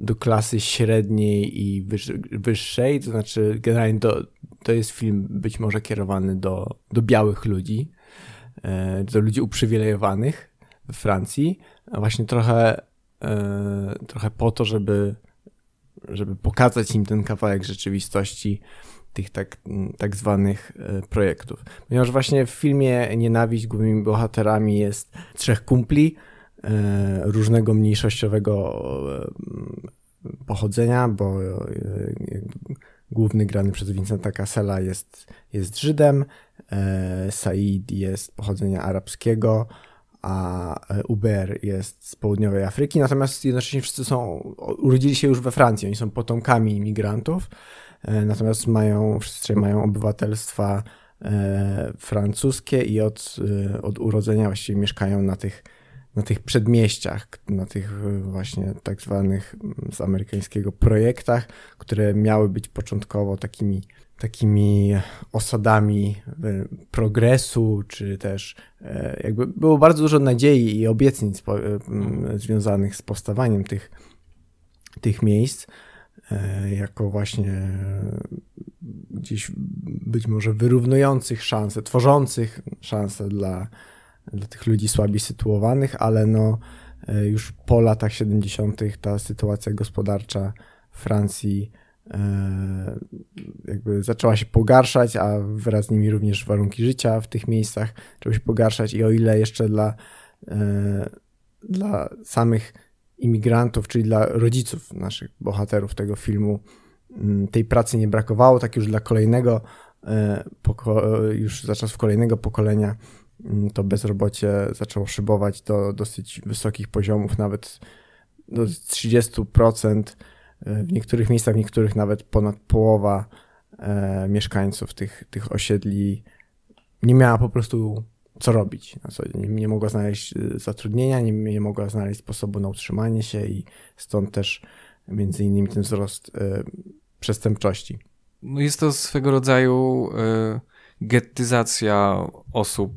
do klasy średniej i wyż- wyższej, to znaczy generalnie do, to jest film być może kierowany do, do białych ludzi, e, do ludzi uprzywilejowanych w Francji, a właśnie trochę, e, trochę po to, żeby żeby pokazać im ten kawałek rzeczywistości tych tak, tak zwanych e, projektów. Ponieważ właśnie w filmie Nienawiść głównymi bohaterami jest trzech kumpli e, różnego mniejszościowego e, pochodzenia, bo główny grany przez Vincenta Cassela jest, jest Żydem, Said jest pochodzenia arabskiego, a e, Uber jest z południowej Afryki, natomiast jednocześnie wszyscy są, urodzili się już we Francji, oni są potomkami imigrantów, e, natomiast mają, wszyscy mają obywatelstwa e, francuskie i od, od urodzenia właściwie mieszkają na tych, na tych przedmieściach, na tych właśnie tak zwanych z amerykańskiego projektach, które miały być początkowo takimi takimi osadami e, progresu, czy też e, jakby było bardzo dużo nadziei i obietnic e, związanych z powstawaniem tych, tych miejsc, jako właśnie gdzieś być może wyrównujących szanse, tworzących szanse dla, dla tych ludzi słabiej sytuowanych, ale no już po latach 70. ta sytuacja gospodarcza Francji jakby zaczęła się pogarszać, a wraz z nimi również warunki życia w tych miejscach zaczęły się pogarszać. I o ile jeszcze dla, e, dla samych imigrantów, czyli dla rodziców naszych bohaterów tego filmu m, tej pracy nie brakowało, tak już dla kolejnego e, już za czasów kolejnego pokolenia mm, to bezrobocie zaczęło szybować do dosyć wysokich poziomów, nawet do 30%, e, w niektórych miejscach, w niektórych nawet ponad połowa e, mieszkańców tych, tych osiedli nie miała po prostu co robić na co nie, nie mogła znaleźć e, zatrudnienia, nie, nie mogła znaleźć sposobu na utrzymanie się i stąd też między innymi ten wzrost przestępczości. No jest to swego rodzaju gettyzacja osób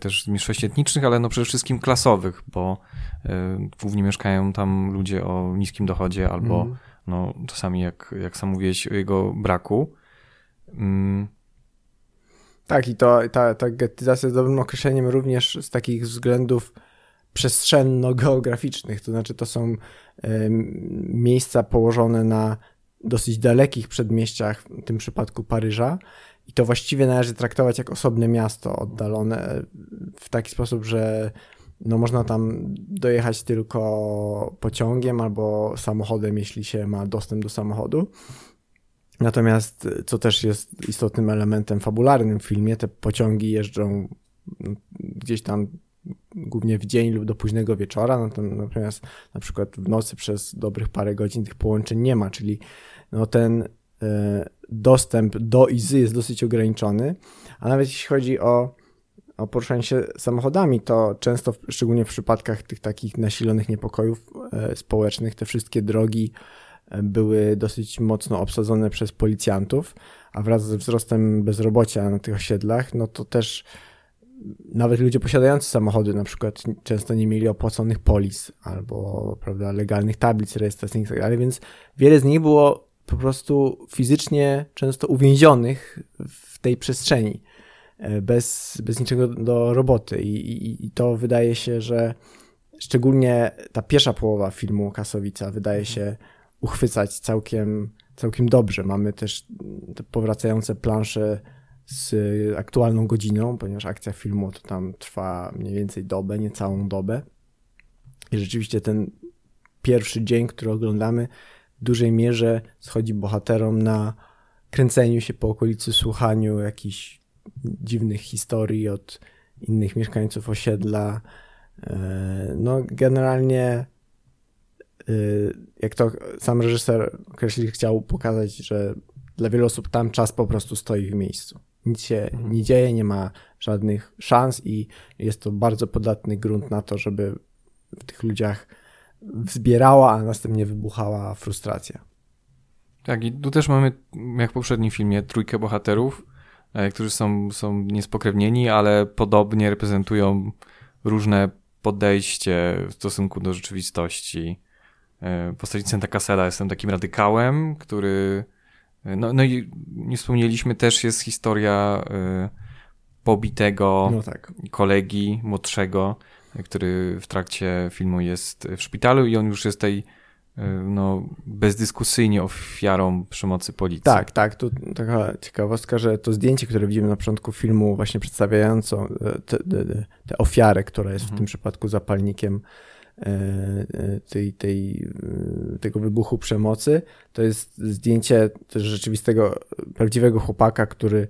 też mniejszości etnicznych, ale no przede wszystkim klasowych, bo głównie mieszkają tam ludzie o niskim dochodzie albo mm. No czasami jak, jak sam mówiłeś o jego braku. Mm. Tak i to, ta, ta gettyzacja jest dobrym określeniem również z takich względów przestrzenno-geograficznych, to znaczy to są miejsca położone na dosyć dalekich przedmieściach, w tym przypadku Paryża, i to właściwie należy traktować jak osobne miasto oddalone w taki sposób, że no można tam dojechać tylko pociągiem albo samochodem, jeśli się ma dostęp do samochodu. Natomiast, co też jest istotnym elementem fabularnym w filmie, te pociągi jeżdżą no, gdzieś tam głównie w dzień lub do późnego wieczora, natomiast na przykład w nocy przez dobrych parę godzin tych połączeń nie ma, czyli no ten e, dostęp do i jest dosyć ograniczony, a nawet jeśli chodzi o, o poruszanie się samochodami, to często, szczególnie w przypadkach tych takich nasilonych niepokojów e, społecznych, te wszystkie drogi e, były dosyć mocno obsadzone przez policjantów, a wraz ze wzrostem bezrobocia na tych osiedlach, no to też nawet ludzie posiadający samochody na przykład często nie mieli opłaconych polis albo prawda, legalnych tablic rejestracyjnych itd., tak więc wiele z nich było po prostu fizycznie często uwięzionych w tej przestrzeni bez, bez niczego do roboty I, i, i to wydaje się, że szczególnie ta pierwsza połowa filmu Kasowica wydaje się uchwycać całkiem, całkiem dobrze. Mamy też te powracające plansze z aktualną godziną, ponieważ akcja filmu to tam trwa mniej więcej dobę, nie całą dobę. I rzeczywiście ten pierwszy dzień, który oglądamy, w dużej mierze schodzi bohaterom na kręceniu się po okolicy, słuchaniu jakichś dziwnych historii od innych mieszkańców osiedla. E, no, generalnie, e, jak to sam reżyser określił, chciał pokazać, że dla wielu osób tam czas po prostu stoi w miejscu nic się mhm. nie dzieje, nie ma żadnych szans i jest to bardzo podatny grunt na to, żeby w tych ludziach wzbierała, a następnie wybuchała frustracja. Tak, i tu też mamy, jak w poprzednim filmie, trójkę bohaterów, którzy są, są niespokrewnieni, ale podobnie reprezentują różne podejście w stosunku do rzeczywistości. E, postaci Santa Casella jestem takim radykałem, który no, no i nie wspomnieliśmy też, jest historia pobitego no tak. kolegi młodszego, który w trakcie filmu jest w szpitalu i on już jest tej no, bezdyskusyjnie ofiarą przemocy policji. Tak, tak. Tu taka ciekawostka, że to zdjęcie, które widzimy na początku filmu, właśnie przedstawiające te ofiarę, która jest mhm. w tym przypadku zapalnikiem E, e, tej, tej, e, tego wybuchu przemocy. To jest zdjęcie też rzeczywistego, prawdziwego chłopaka, który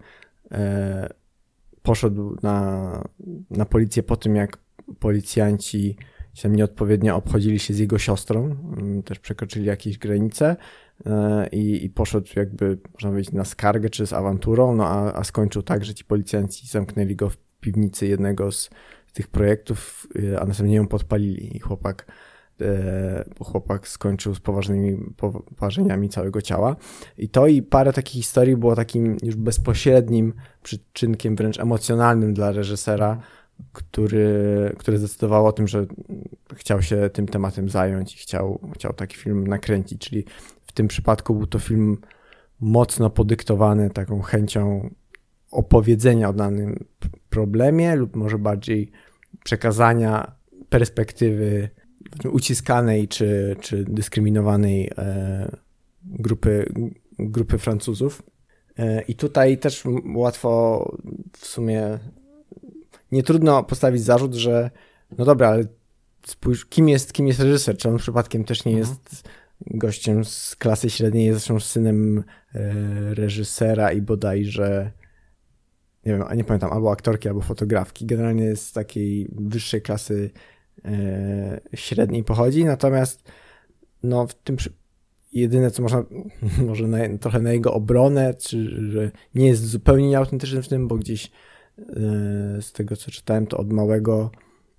poszedł na, na policję po tym, jak policjanci się nieodpowiednio obchodzili się z jego siostrą, mm, też przekroczyli jakieś granice i, i poszedł jakby, można powiedzieć, na skargę czy z awanturą, no a, a skończył tak, że ci policjanci zamknęli go w piwnicy jednego z tych projektów, y, a następnie ją podpalili i chłopak e, chłopak skończył z poważnymi poparzeniami całego ciała. I to i parę takich historii było takim już bezpośrednim przyczynkiem, wręcz emocjonalnym dla reżysera, który, który zdecydował o tym, że chciał się tym tematem zająć i chciał, chciał taki film nakręcić. Czyli w tym przypadku był to film mocno podyktowany taką chęcią opowiedzenia o danym problemie lub może bardziej przekazania perspektywy uciskanej czy, czy dyskryminowanej e, grupy, grupy Francuzów. E, I tutaj też łatwo w sumie nie trudno postawić zarzut, że no dobra, ale spójrz, kim jest, kim jest reżyser? Czy on przypadkiem też nie mhm. jest gościem z klasy średniej, jest zresztą synem e, reżysera i bodajże nie wiem, nie pamiętam, albo aktorki, albo fotografki. Generalnie z takiej wyższej klasy e, średniej pochodzi, natomiast no w tym jedyne, co można, może na, trochę na jego obronę, czy że nie jest zupełnie nieautentyczny w tym, bo gdzieś z tego, co czytałem, to od małego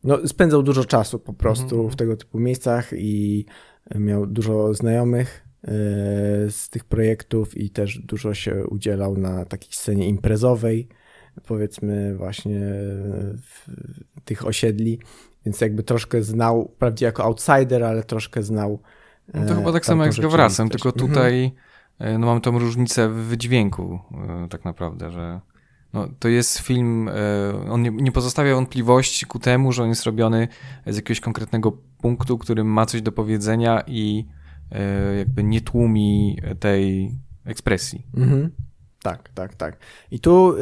no, spędzał dużo czasu po prostu mm -hmm. w tego typu miejscach i miał dużo znajomych e, z tych projektów i też dużo się udzielał na takiej scenie imprezowej, powiedzmy właśnie tych osiedli, więc jakby troszkę znał, wprawdzie jako outsider, ale troszkę znał no to chyba tak samo jak z Gawrasem, tylko mhm. tutaj mm -hmm. no, mamy tą różnicę w wydźwięku e, tak naprawdę, że no, to jest film, on nie, nie pozostawia wątpliwości ku temu, że on jest robiony z jakiegoś konkretnego punktu, którym ma coś do powiedzenia i jakby nie tłumi tej ekspresji. Mhm. Tak, tak, tak. I tu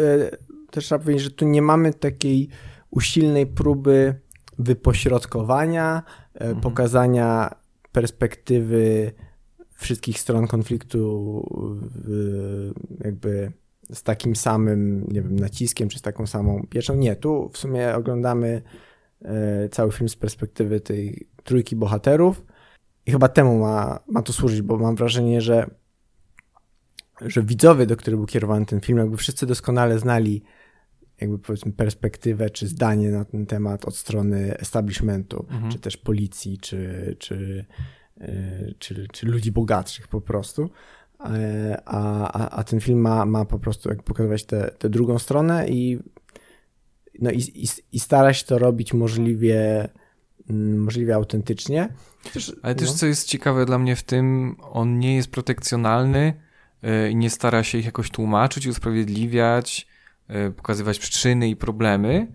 też trzeba powiedzieć, że tu nie mamy takiej usilnej próby wypośrodkowania, e, mhm. pokazania perspektywy wszystkich stron konfliktu jakby z takim samym, nie wiem, naciskiem, czy z taką samą pieczą. Nie, tu w sumie oglądamy e, cały film z perspektywy tej trójki bohaterów i chyba temu ma, ma to służyć, bo mam wrażenie, że że widzowie, do których był kierowany ten film, jakby wszyscy doskonale znali jakby powiedzmy perspektywę czy zdanie na ten temat od strony establishmentu, mhm. czy też policji, czy, czy, e, czy, czy ludzi bogatszych po prostu. E, a, a, a ten film ma, ma po prostu jak pokazywać tę drugą stronę i, no i, i, i stara się to robić możliwie, mm, możliwie autentycznie. Też, Ale też no. co jest ciekawe dla mnie w tym, on nie jest protekcjonalny e, i nie stara się ich jakoś tłumaczyć, usprawiedliwiać E, pokazywać przyczyny i problemy,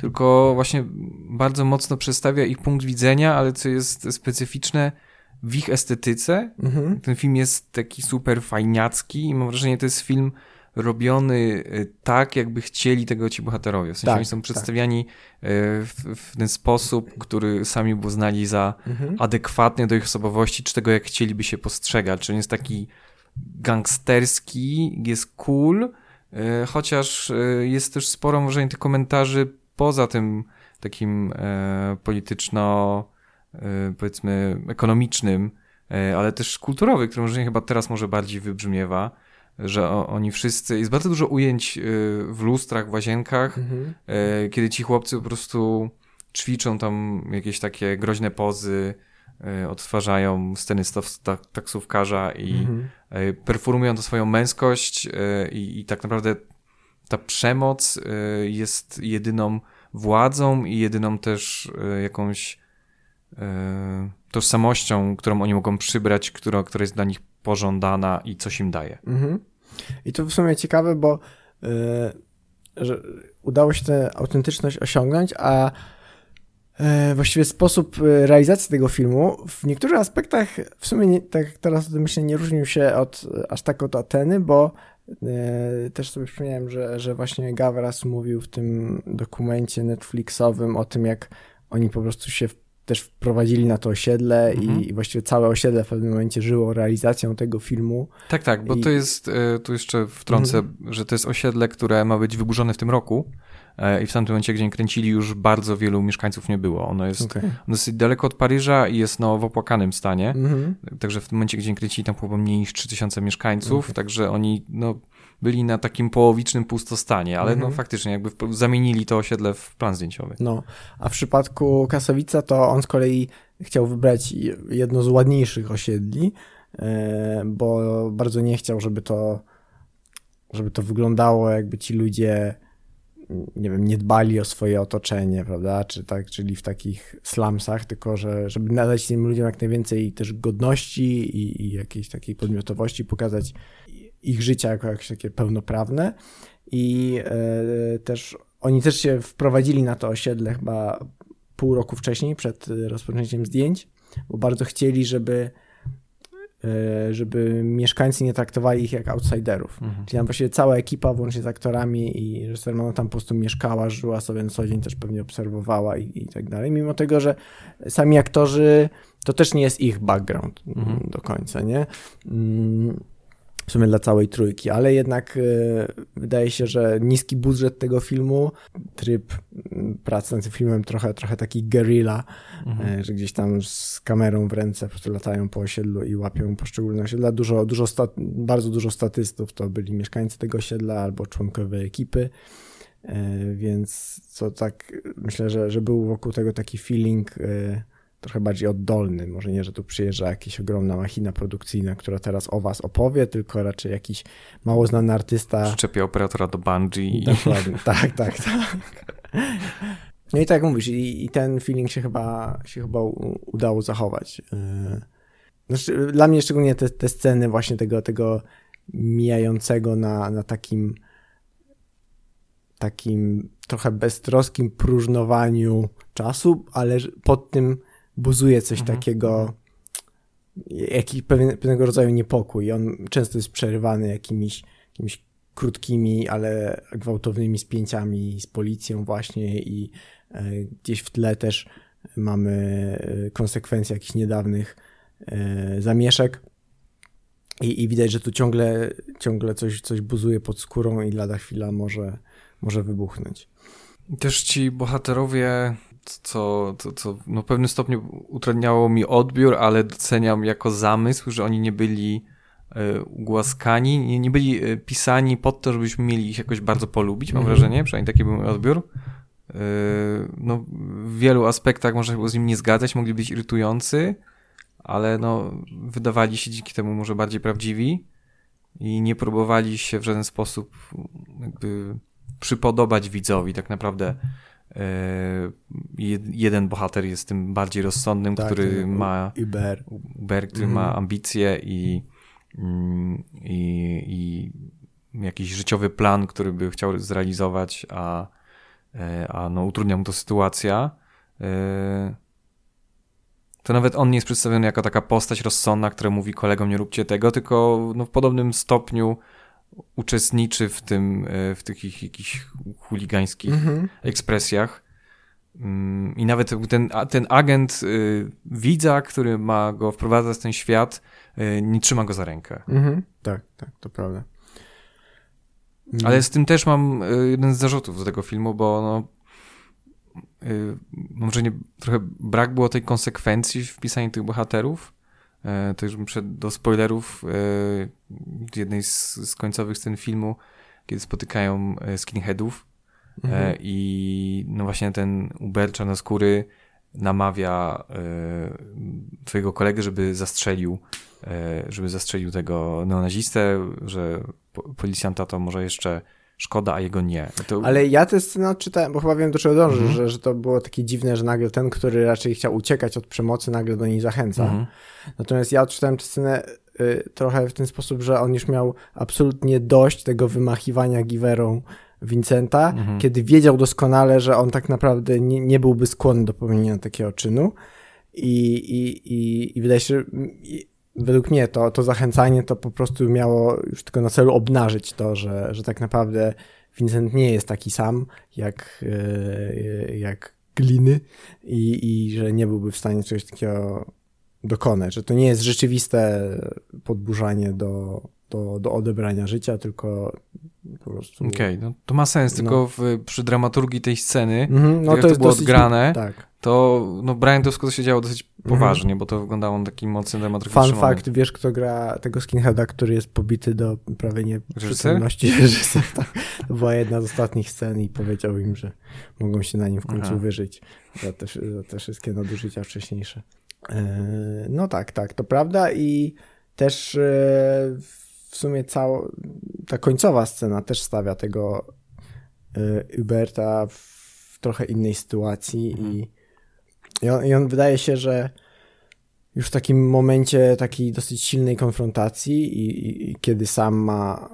tylko właśnie bardzo mocno przedstawia ich punkt widzenia, ale co jest specyficzne w ich estetyce. Mhm. Ten film jest taki super fajniacki i mam wrażenie, że to jest film robiony e, tak, jakby chcieli tego ci bohaterowie. W sensie tak, oni są tak. przedstawiani tak. w, w, ten sposób, który sami uznali za mhm. adekwatny do ich osobowości, czy tego, jak chcieliby się postrzegać. Czy on jest taki gangsterski, jest cool, E, chociaż jest też sporo może tych komentarzy poza tym takim e, polityczno, powiedzmy, ekonomicznym, ale też kulturowy, który może chyba teraz może bardziej wybrzmiewa, że oni wszyscy, jest bardzo dużo ujęć w lustrach, w łazienkach, mhm. kiedy ci chłopcy po prostu ćwiczą tam jakieś takie groźne pozy, odtwarzają sceny z taksówkarza i mhm. Performują to swoją męskość i, i tak naprawdę ta przemoc jest jedyną władzą i jedyną też jakąś tożsamością, którą oni mogą przybrać, która, która jest dla nich pożądana i coś im daje. Mhm. I to w sumie ciekawe, bo yy, że udało się tę autentyczność osiągnąć, a E, właściwie sposób e, realizacji tego filmu w niektórych aspektach w sumie, nie, tak teraz myślę, nie różnił się od, aż tak od Ateny, bo e, też sobie przypomniałem, że, że właśnie Gavras mówił w tym dokumencie Netflixowym o tym, jak oni po prostu się też wprowadzili na to osiedle mhm. i, i, właściwie całe osiedle w pewnym momencie żyło realizacją tego filmu. Tak, tak, bo I... to jest, tu jeszcze wtrącę, mhm. że to jest osiedle, które ma być wyburzone w tym roku E, i w tamtym momencie, gdzie kręcili, już bardzo wielu mieszkańców nie było. Ono jest okay. dosyć daleko od Paryża i jest no, w opłakanym stanie. -hmm. Także w tym momencie, gdzie kręcili, tam było mniej niż 3000 mieszkańców, okay. także oni no, byli na takim połowicznym pustostanie, ale no mhm. faktycznie jakby zamienili to osiedle w plan zdjęciowy. No, a w przypadku Kasowica to on z kolei chciał wybrać jedno z ładniejszych osiedli, e, bo bardzo nie chciał, żeby to żeby to wyglądało jakby ci ludzie nie wiem, nie dbali o swoje otoczenie, prawda, czy tak, czyli w takich slumsach, tylko że, żeby nadać tym ludziom jak najwięcej też godności i, i jakiejś takiej podmiotowości, pokazać ich życie jako jakieś takie pełnoprawne i e, też oni też się wprowadzili na to osiedle chyba pół roku wcześniej, przed rozpoczęciem zdjęć, bo bardzo chcieli, żeby E, żeby mieszkańcy nie traktowali ich jak outsiderów. Mhm. Czyli tam właściwie cała ekipa, włącznie z aktorami i reżyserem, tam po prostu mieszkała, żyła sobie na co dzień, też pewnie obserwowała i, i tak dalej. Mimo tego, że sami aktorzy, to też nie jest ich background mhm. do końca, nie? W sumie dla całej trójki, ale jednak e, wydaje się, że niski budżet tego filmu, tryb pracy nad tym filmem trochę, trochę taki guerrilla, mhm. E, że gdzieś tam z kamerą w ręce po prostu latają po osiedlu i łapią poszczególne osiedla. Dużo, dużo bardzo dużo statystów to byli mieszkańcy tego osiedla albo członkowie ekipy. Więc co tak myślę, że, że był wokół tego taki feeling trochę bardziej oddolny. Może nie, że tu przyjeżdża jakaś ogromna machina produkcyjna, która teraz o was opowie, tylko raczej jakiś mało znany artysta. Przyczepia operatora do Bungie. Dokładnie, tak, tak, tak. No i tak jak mówisz, i, i, ten feeling się chyba, się chyba udało zachować. E, znaczy, dla mnie szczególnie te, te sceny właśnie tego, tego mijającego na, na takim takim trochę beztroskim próżnowaniu czasu, ale pod tym buzuje coś mhm. takiego, jakiś pewien, pewnego rodzaju niepokój. On często jest przerywany jakimiś, jakimiś krótkimi, ale gwałtownymi spięciami z policją właśnie i e, gdzieś w tle też mamy e, konsekwencje jakichś niedawnych e, zamieszek. I, I, widać, że tu ciągle, ciągle coś, coś buzuje pod skórą i lada chwila może, może wybuchnąć. Też ci bohaterowie co, co, co no w pewnym stopniu utrudniało mi odbiór, ale doceniam jako zamysł, że oni nie byli y, ugłaskani, nie, nie byli y, pisani pod to, żebyśmy mieli ich jakoś bardzo polubić, mam mm -hmm. wrażenie, przynajmniej taki był mój odbiór. Y, no, w wielu aspektach można się z nim nie zgadzać, mogli być irytujący, ale no, wydawali się dzięki temu może bardziej prawdziwi i nie próbowali się w żaden sposób jakby przypodobać widzowi. Tak naprawdę E, jeden bohater jest tym bardziej rozsądnym, tak, który ma Uber, Uber który mm. ma mhm. ambicje i, mm, i, i jakiś życiowy plan, który by chciał zrealizować, a, e, a no, utrudnia mu to sytuacja. E, to nawet on nie jest przedstawiony jako taka postać rozsądna, która mówi kolegom nie róbcie tego, tylko no, w podobnym stopniu uczestniczy w tym, e, w tych ich jakichś chuligańskich mhm. ekspresjach. Mm, I nawet ten, ten agent y, widza, który ma go wprowadzać w ten świat, y, nie trzyma go za rękę. Mhm. Tak, tak, to prawda. Mhm. Ale z tym też mam y, jeden z zarzutów do tego filmu, bo no, może nie, trochę brak było tej konsekwencji w pisaniu tych bohaterów. E, to już przed do spoilerów e, jednej z, z końcowych scen filmu, kiedy spotykają e, skinheadów mhm. i no właśnie ten Uber czarnoskóry namawia twojego kolegę, żeby zastrzelił żeby zastrzelił tego neonazistę, że policjanta to może jeszcze szkoda, a jego nie. To... Ale ja tę scenę odczytałem, bo chyba wiem do czego dążysz, mm -hmm. że, że to było takie dziwne, że nagle ten, który raczej chciał uciekać od przemocy, nagle do niej zachęca. Mm -hmm. Natomiast ja odczytałem tę scenę y, trochę w ten sposób, że on już miał absolutnie dość tego wymachiwania giwerą Vincenta, mm -hmm. kiedy wiedział doskonale, że on tak naprawdę nie, nie byłby skłonny do popełnienia takiego czynu. I, i, i, i wydaje się, że według mnie to, to zachęcanie to po prostu miało już tylko na celu obnażyć to, że, że tak naprawdę Vincent nie jest taki sam jak, e, jak gliny i, i że nie byłby w stanie czegoś takiego dokonać, że to nie jest rzeczywiste podburzanie do, do, do odebrania życia, tylko po prostu... Okej, okay, no to ma sens, no. tylko w, przy dramaturgii tej sceny, mm -hmm, no to, jest to było odgrane, tak to no Brian to się działo dosyć mhm. poważnie, mm. bo to wyglądało na taki mocny dramaturgiczny Fun fact, wiesz kto gra tego skinheada, który jest pobity do prawie nieprzytomności? Reżyser? Tak. To była jedna z ostatnich scen i powiedział im, że mogą się na nim w końcu Aha. wyżyć za te, za te wszystkie nadużycia wcześniejsze. E, no tak, tak, to prawda i też e, w sumie cała ta końcowa scena też stawia tego e, Uberta w trochę innej sytuacji mm. i i on, I on wydaje się, że już w takim momencie takiej dosyć silnej konfrontacji i, i, i, kiedy sam ma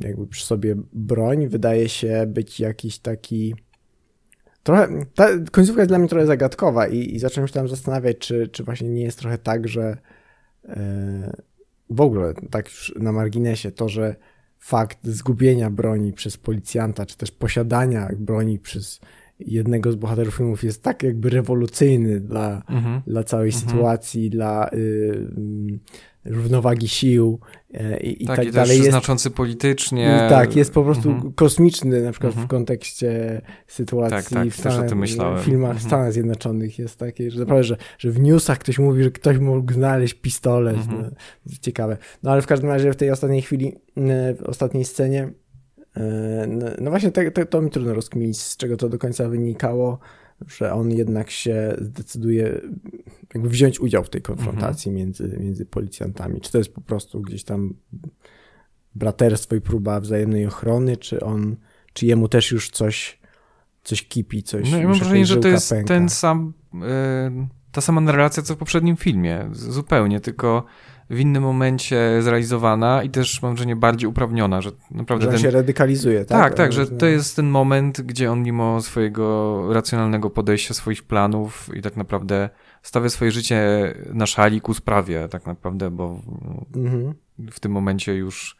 jakby przy sobie broń, wydaje się być jakiś taki trochę, ta końcówka jest dla mnie trochę zagadkowa i, i zacząłem się tam zastanawiać, czy, czy właśnie nie jest trochę tak, że yy, w ogóle tak już na marginesie to, że fakt zgubienia broni przez policjanta, czy też posiadania broni przez jednego z bohaterów filmów jest tak jakby rewolucyjny dla, mhm. dla całej mhm. sytuacji, dla y, y, równowagi sił e, i, i tak, tak i dalej. Jest znaczący politycznie. Tak, jest po prostu mhm. kosmiczny, na przykład w mhm. kontekście sytuacji tak, tak, w, Stanach, w filmach mhm. Stanach Zjednoczonych jest takie, że naprawdę, że, że w newsach ktoś mówi, że ktoś mógł znaleźć pistolet. No, ciekawe. No ale w każdym razie w tej ostatniej chwili, w ostatniej scenie no, no właśnie to, mi trudno rozkminić, z czego to do końca wynikało, że on jednak się zdecyduje jakby wziąć udział w tej konfrontacji mhm. między, między policjantami. Czy to jest po prostu gdzieś tam braterstwo i próba wzajemnej ochrony, czy on, czy jemu też już coś, coś kipi, coś No ja mam wrażenie, że to jest pęka. ten sam, yy, ta sama narracja, co w poprzednim filmie, zupełnie, tylko w innym momencie zrealizowana i też mam wrażenie bardziej uprawniona, że naprawdę że ten... się radykalizuje, tak? Tak, tak, że to jest ten moment, gdzie on mimo swojego racjonalnego podejścia, swoich planów i tak naprawdę stawia swoje życie na szali ku sprawie tak naprawdę, bo mhm. w tym momencie już,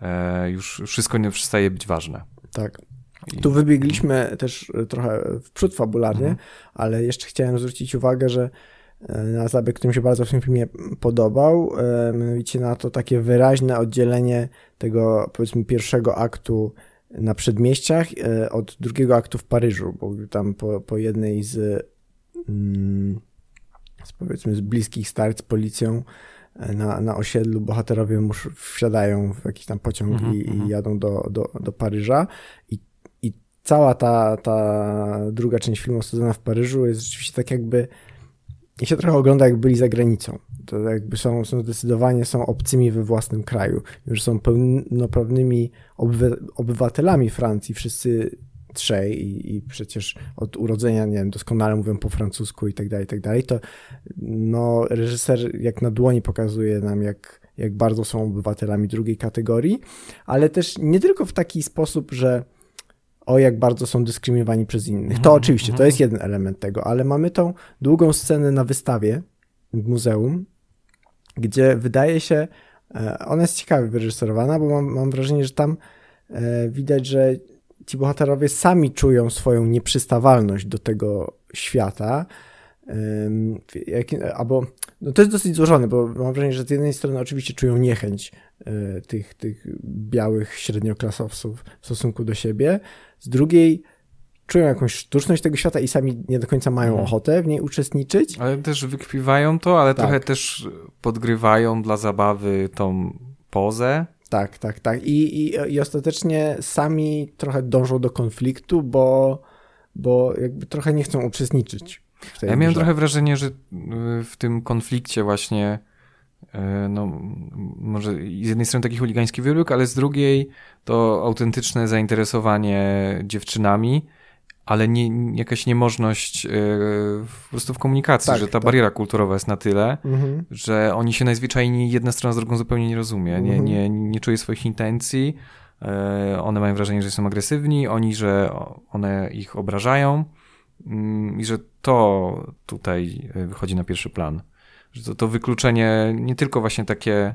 e, już wszystko nie przestaje być ważne. Tak. I... Tu wybiegliśmy też trochę w przód fabularnie, mhm. ale jeszcze chciałem zwrócić uwagę, że na zabieg, który mi się bardzo w tym filmie podobał, e, mianowicie na to takie wyraźne oddzielenie tego, powiedzmy, pierwszego aktu na przedmieściach e, od drugiego aktu w Paryżu, bo tam po, po jednej z, mm, z powiedzmy z bliskich starć z policją na, na osiedlu bohaterowie musz, wsiadają w jakiś tam pociąg mm -hmm, i, i, mhm. jadą do, do, do Paryża i, i cała ta, ta druga część filmu osadzona w Paryżu jest rzeczywiście tak jakby i się trochę ogląda, jak byli za granicą. To jakby są, są zdecydowanie są obcymi we własnym kraju. Już są pełnoprawnymi obywatelami Francji, wszyscy trzej i, i, przecież od urodzenia, nie wiem, doskonale mówią po francusku i tak dalej, i tak dalej, to no, reżyser jak na dłoni pokazuje nam, jak, jak bardzo są obywatelami drugiej kategorii, ale też nie tylko w taki sposób, że o jak bardzo są dyskryminowani przez innych. To mhm, oczywiście, to mhm. jest jeden element tego, ale mamy tą długą scenę na wystawie w muzeum, gdzie wydaje się, e, ona jest ciekawie wyreżyserowana, bo mam, mam wrażenie, że tam e, widać, że ci bohaterowie sami czują swoją nieprzystawalność do tego świata, jak, albo no to jest dosyć złożone, bo mam wrażenie, że z jednej strony oczywiście czują niechęć e, tych, tych białych średnioklasowców w stosunku do siebie, z drugiej czują jakąś sztuczność tego świata i sami nie do końca mają mhm. ochotę w niej uczestniczyć. Ale też wykpiwają to, ale tak. trochę też podgrywają dla zabawy tą pozę. Tak, tak, tak. I, i, i ostatecznie sami trochę dążą do konfliktu, bo, bo jakby trochę nie chcą uczestniczyć. ja miałem grze. trochę wrażenie, że y, w tym konflikcie właśnie no, może z jednej strony taki chuligański wybieg, ale z drugiej to autentyczne zainteresowanie dziewczynami, ale nie, jakaś niemożność yy, po prostu w komunikacji, tak, że ta tak. bariera kulturowa jest na tyle, mhm. że oni się najzwyczajniej jedna strona z drugą zupełnie nie rozumie, nie, mhm. nie, nie czuje swoich intencji, yy, one mają wrażenie, że są agresywni, oni, że one ich obrażają yy, i że to tutaj wychodzi na pierwszy plan. Że to, to wykluczenie nie tylko właśnie takie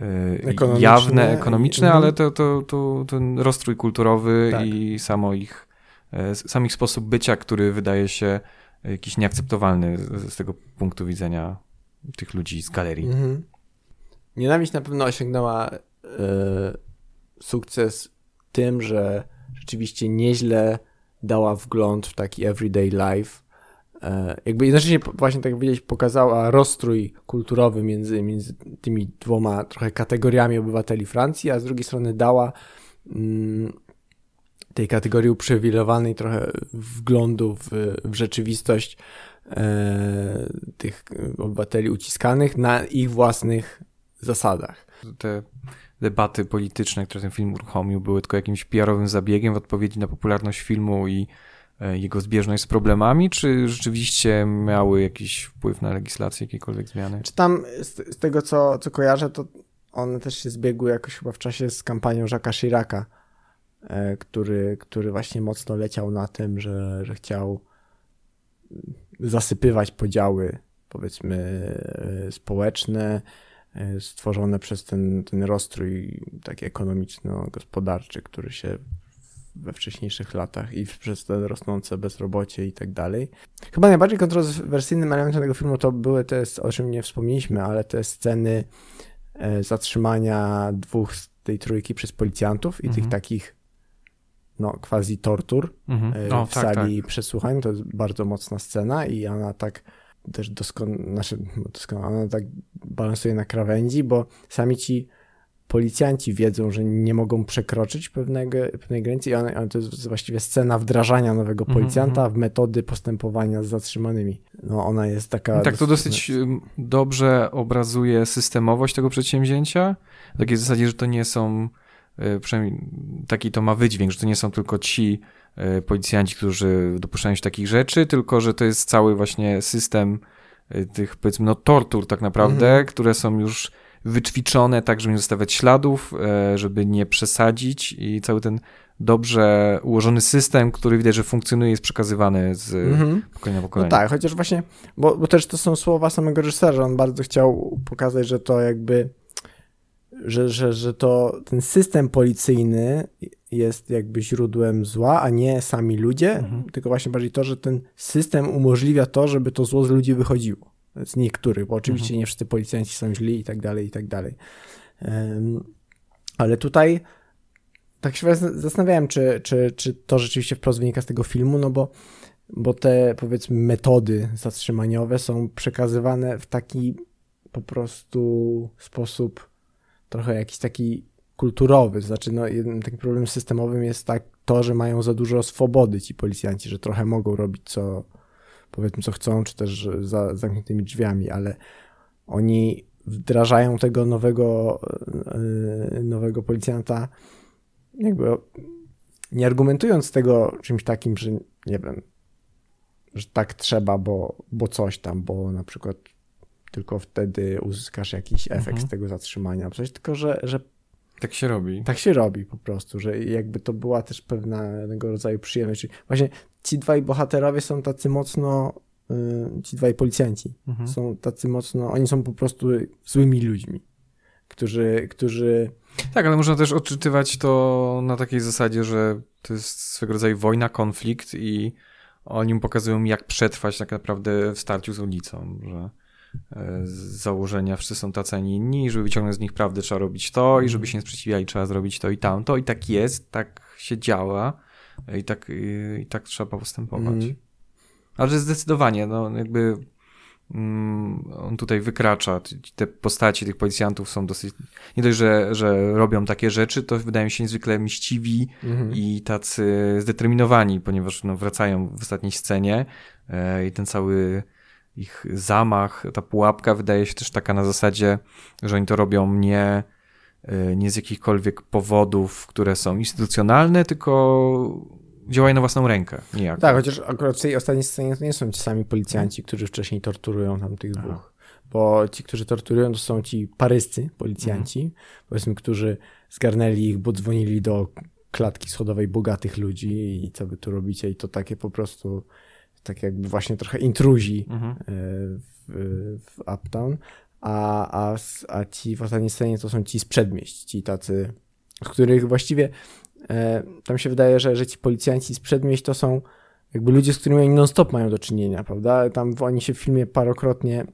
Y, ekonomiczne. jawne, ekonomiczne, mhm. ale to, to, to, ten rozstrój kulturowy tak. i samo ich, e, sam ich sposób bycia, który wydaje się jakiś nieakceptowalny z, z tego punktu widzenia tych ludzi z galerii. Mhm. Nienawiść na pewno osiągnęła e, sukces tym, że rzeczywiście nieźle dała wgląd w taki everyday life E, jakby jednocześnie właśnie tak powiedzieć pokazała rozstrój kulturowy między, między tymi dwoma trochę kategoriami obywateli Francji, a z drugiej strony dała mm, tej kategorii uprzywilejowanej trochę wglądu w, w rzeczywistość e, tych obywateli uciskanych na ich własnych zasadach. Te debaty polityczne, które ten film uruchomił, były tylko jakimś PR-owym zabiegiem w odpowiedzi na popularność filmu i jego zbieżność z problemami, czy rzeczywiście miały jakiś wpływ na legislację, jakiekolwiek zmiany? Czy tam z, z, tego, co, co kojarzę, to one też się zbiegły jakoś chyba w czasie z kampanią Jacques'a Chiraca, e, który, który właśnie mocno leciał na tym, że, że chciał zasypywać podziały, powiedzmy, e, społeczne, stworzone przez ten, ten rozstrój taki ekonomiczno-gospodarczy, który się we wcześniejszych latach i przez te rosnące bezrobocie i tak dalej. Chyba najbardziej kontrowersyjnym elementem tego filmu to były te, o czym nie wspomnieliśmy, ale te sceny e, zatrzymania dwóch z tej trójki przez policjantów i mhm. tych takich no, quasi tortur mhm. E, w tak, sali tak. przesłuchań. To jest bardzo mocna scena i ona tak też doskonale, znaczy, doskonale, ona tak balansuje na krawędzi, bo sami ci policjanci wiedzą, że nie mogą przekroczyć pewnego, pewnej granicy i one, to jest właściwie scena wdrażania nowego mhm, policjanta -hmm. w metody postępowania z zatrzymanymi. No ona jest taka... tak, to dosyć dobrze obrazuje systemowość tego przedsięwzięcia. W takiej zasadzie, że to nie są, y, przynajmniej taki to ma wydźwięk, że to nie są tylko ci y, policjanci, którzy dopuszczają się takich rzeczy, tylko że to jest cały właśnie system y, tych powiedzmy no tortur tak naprawdę, -hmm. które są już wyćwiczone tak, żeby nie zostawiać śladów, e, żeby nie przesadzić i cały ten dobrze ułożony system, który widać, że funkcjonuje, jest przekazywany z mhm. pokolenia na pokolenie. No tak, chociaż właśnie, bo, bo też to są słowa samego reżysera, on bardzo chciał pokazać, że to jakby że, że, że to ten system policyjny jest jakby źródłem zła, a nie sami ludzie, mhm. tylko właśnie bardziej to, że ten system umożliwia to, żeby to zło z ludzi wychodziło z niektórych, bo oczywiście mhm. nie wszyscy policjanci są źli i tak dalej, i tak dalej. Ale tutaj tak się zastanawiałem, czy, czy, czy to rzeczywiście wprost wynika z tego filmu, no bo, bo te powiedzmy metody zatrzymaniowe są przekazywane w taki po prostu sposób trochę jakiś taki kulturowy. Znaczy, no, jednym takim problemem systemowym jest tak to, że mają za dużo swobody ci policjanci, że trochę mogą robić co, powiedzmy co chcą, czy też za zamkniętymi drzwiami, ale oni wdrażają tego nowego, e, nowego policjanta jakby nie argumentując tego czymś takim, że nie wiem, że tak trzeba, bo, bo coś tam, bo na przykład tylko wtedy uzyskasz jakiś efekt mhm. z tego zatrzymania, coś, tylko że, że tak się robi. Tak się robi po prostu, że jakby to była też pewnego rodzaju przyjemność. Właśnie ci dwaj bohaterowie są tacy mocno, y, ci dwaj policjanci mhm. są tacy mocno, oni są po prostu złymi ludźmi, którzy, którzy... Tak, ale można też odczytywać to na takiej zasadzie, że to jest swego rodzaju wojna, konflikt i oni pokazują, jak przetrwać tak naprawdę w starciu z ulicą, że z założenia wszyscy są tacy, a nie inni, żeby wyciągnąć z nich prawdę trzeba robić to i żeby mhm. się nie sprzeciwiali trzeba zrobić to i tamto i tak jest, tak się działa i tak, i tak trzeba postępować. Mm. Ale zdecydowanie, no jakby mm, on tutaj wykracza, te postaci tych policjantów są dosyć, nie dość, że, że robią takie rzeczy, to wydają się niezwykle mściwi mm. i tacy zdeterminowani, ponieważ no, wracają w ostatniej scenie e, i ten cały ich zamach, ta pułapka wydaje się też taka na zasadzie, że oni to robią nie, nie z jakichkolwiek powodów, które są instytucjonalne, tylko działają na własną rękę. Niejako. Tak, chociaż akurat w tej ostatniej scenie to nie są ci sami policjanci, którzy wcześniej torturują tam tych dwóch. Aha. Bo ci, którzy torturują, to są ci paryscy policjanci, mhm. powiedzmy, którzy zgarnęli ich, bo dzwonili do klatki schodowej bogatych ludzi i co wy tu robicie i to takie po prostu tak jakby właśnie trochę intruzi mhm. E, w, w Uptown, a, a, a ci w ostatniej scenie to są ci z przedmieść, ci tacy, z których właściwie e, tam się wydaje, że, że ci policjanci z przedmieść to są jakby ludzie, z którymi oni non-stop mają do czynienia, prawda? Tam oni się w filmie parokrotnie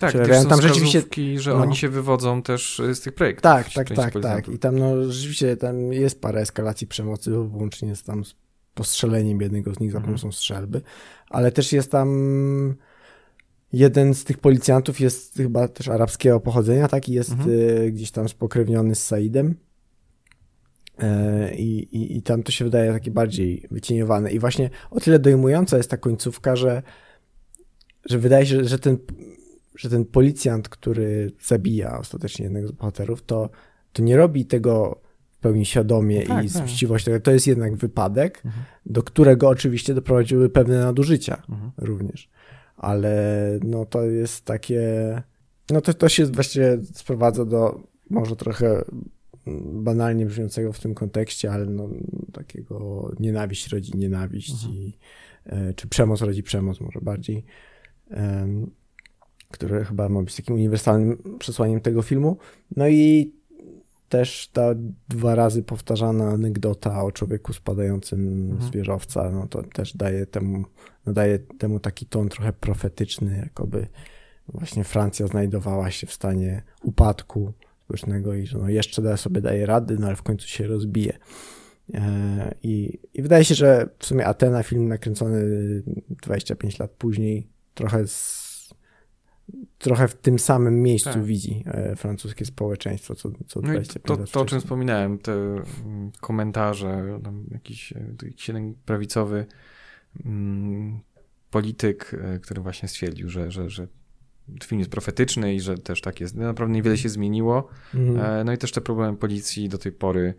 tak, też tam rzeczywiście, że no. oni się wywodzą też z tych projektów. Tak, tak, tak, tak. I tam no rzeczywiście tam jest parę eskalacji przemocy, włącznie z tam z postrzeleniem jednego z nich za mhm. pomocą strzelby, ale też jest tam jeden z tych policjantów jest chyba też arabskiego pochodzenia, tak, i jest mhm. y, gdzieś tam spokrewniony z Saidem. E, I, i, I tam to się wydaje takie bardziej wycieniowane. I właśnie o tyle dojmująca jest ta końcówka, że, że wydaje się, że ten, że ten policjant, który zabija ostatecznie jednego z bohaterów, to, to nie robi tego pełni świadomie no tak, i z tak. To jest jednak wypadek, mhm. do którego oczywiście doprowadziły pewne nadużycia mhm. również. Ale no to jest takie. No to, to się właściwie sprowadza do może trochę banalnie brzmiącego w tym kontekście, ale no, takiego nienawiść rodzi nienawiść mhm. i, e, czy przemoc rodzi przemoc może bardziej, które chyba ma być takim uniwersalnym przesłaniem tego filmu. No i też ta dwa razy powtarzana anegdota o człowieku spadającym mhm. z wieżowca, no to też daje temu, nadaje temu taki ton trochę profetyczny, jakoby właśnie Francja znajdowała się w stanie upadku społecznego i że no jeszcze da sobie daje rady, no ale w końcu się rozbije. E, I, I wydaje się, że w sumie Atena, film nakręcony 25 lat później, trochę z trochę w tym samym miejscu tak. widzi e, francuskie społeczeństwo, co, co no 25 to, lat to, o czym wspominałem, te mm, komentarze, tam jakiś, e, jakiś jeden prawicowy polityk, e, który właśnie stwierdził, że, że, że film jest profetyczny i że też tak jest. Naprawdę niewiele się zmieniło. Mhm. No i też te problemy policji do tej pory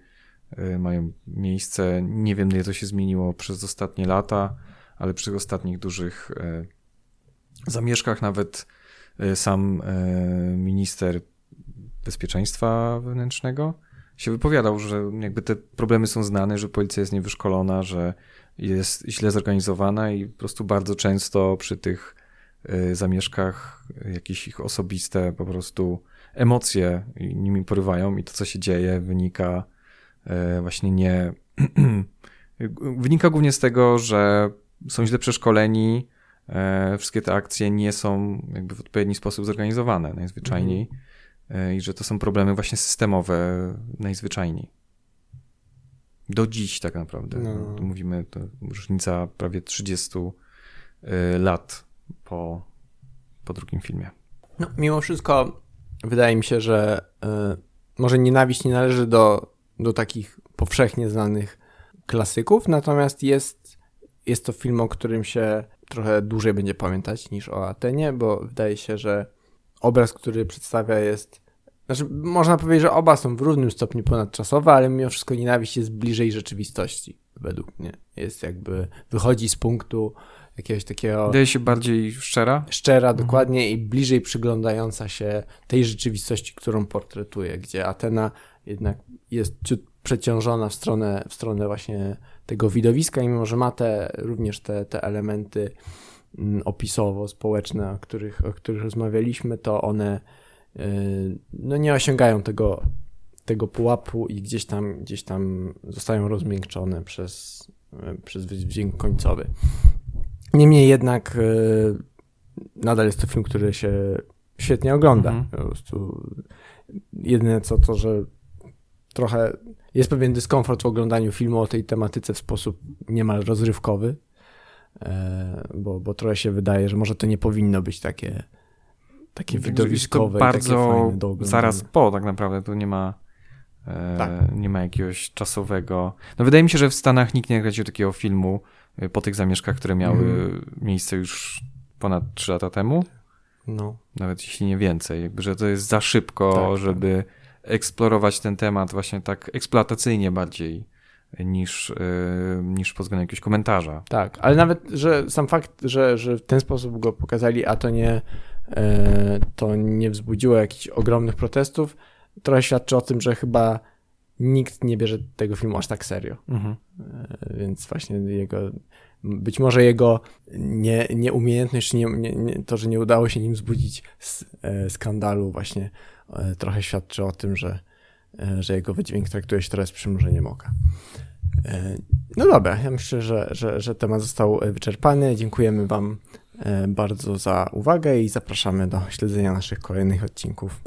mają miejsce. Nie wiem, ile to się zmieniło przez ostatnie lata, ale przy ostatnich dużych zamieszkach nawet E, sam e, minister bezpieczeństwa wewnętrznego się wypowiadał, że jakby te problemy są znane, że policja jest niewyszkolona, że jest źle zorganizowana i po prostu bardzo często przy tych e, zamieszkach jakieś ich osobiste po prostu emocje nimi porywają i to, co się dzieje, wynika właśnie nie. wynika głównie z tego, że są źle przeszkoleni, E, wszystkie te akcje nie są jakby w odpowiedni sposób zorganizowane najzwyczajniej mhm. i że to są problemy właśnie systemowe najzwyczajniej. Do dziś tak naprawdę. No. Tu mówimy, to różnica prawie 30 e, lat po, po drugim filmie. No, mimo wszystko wydaje mi się, że y, może nienawiść nie należy do, do takich powszechnie znanych klasyków, natomiast jest, jest to film, o którym się trochę dłużej będzie pamiętać niż o Atenie, bo wydaje się, że obraz, który przedstawia jest. Znaczy, można powiedzieć, że oba są w równym stopniu ponadczasowe, ale mimo wszystko nienawiść jest bliżej rzeczywistości, według mnie. Jest jakby, wychodzi z punktu jakiegoś takiego. Wydaje się bardziej szczera? Szczera, mhm. dokładnie, i bliżej przyglądająca się tej rzeczywistości, którą portretuje, gdzie Atena jednak jest ciut przeciążona w stronę, w stronę właśnie tego widowiska i mimo, że ma te, również te, te elementy mm, opisowo-społeczne, o których, o których rozmawialiśmy, to one no, nie osiągają tego, tego pułapu i gdzieś tam, gdzieś tam zostają rozmiękczone przez, y, przez wydźwięk końcowy. Niemniej jednak y, nadal jest to film, który się świetnie ogląda. Mhm. Po prostu jedyne co to, że trochę jest pewien dyskomfort w oglądaniu filmu o tej tematyce w sposób niemal rozrywkowy, bo, bo trochę się wydaje, że może to nie powinno być takie, takie widowiskowe bardzo zaraz po tak naprawdę, tu nie ma e, tak. nie ma jakiegoś czasowego... No wydaje mi się, że w Stanach nikt nie kręcił takiego filmu e, po tych zamieszkach, które miały mm. miejsce już ponad 3 lata temu. No. Nawet jeśli nie więcej. Jakby, że to jest za szybko, tak, tak. żeby... Tak eksplorować ten temat właśnie tak eksploatacyjnie bardziej niż, yy, niż pod względem jakiegoś komentarza. Tak, ale nawet, że sam fakt, że, że w ten sposób go pokazali, a to nie, to nie wzbudziło jakichś ogromnych protestów, trochę świadczy o tym, że chyba nikt nie bierze tego filmu aż tak serio. Mhm. Yy, więc właśnie jego, być może jego nie, nieumiejętność, nie, nie, to, że nie udało się nim wzbudzić skandalu właśnie E, trochę świadczy o tym, że, e, że jego wydźwięk traktuje się teraz przymurzeniem oka. E, no dobra, ja myślę, że, że, że temat został wyczerpany. Dziękujemy Wam bardzo za uwagę i zapraszamy do śledzenia naszych kolejnych odcinków.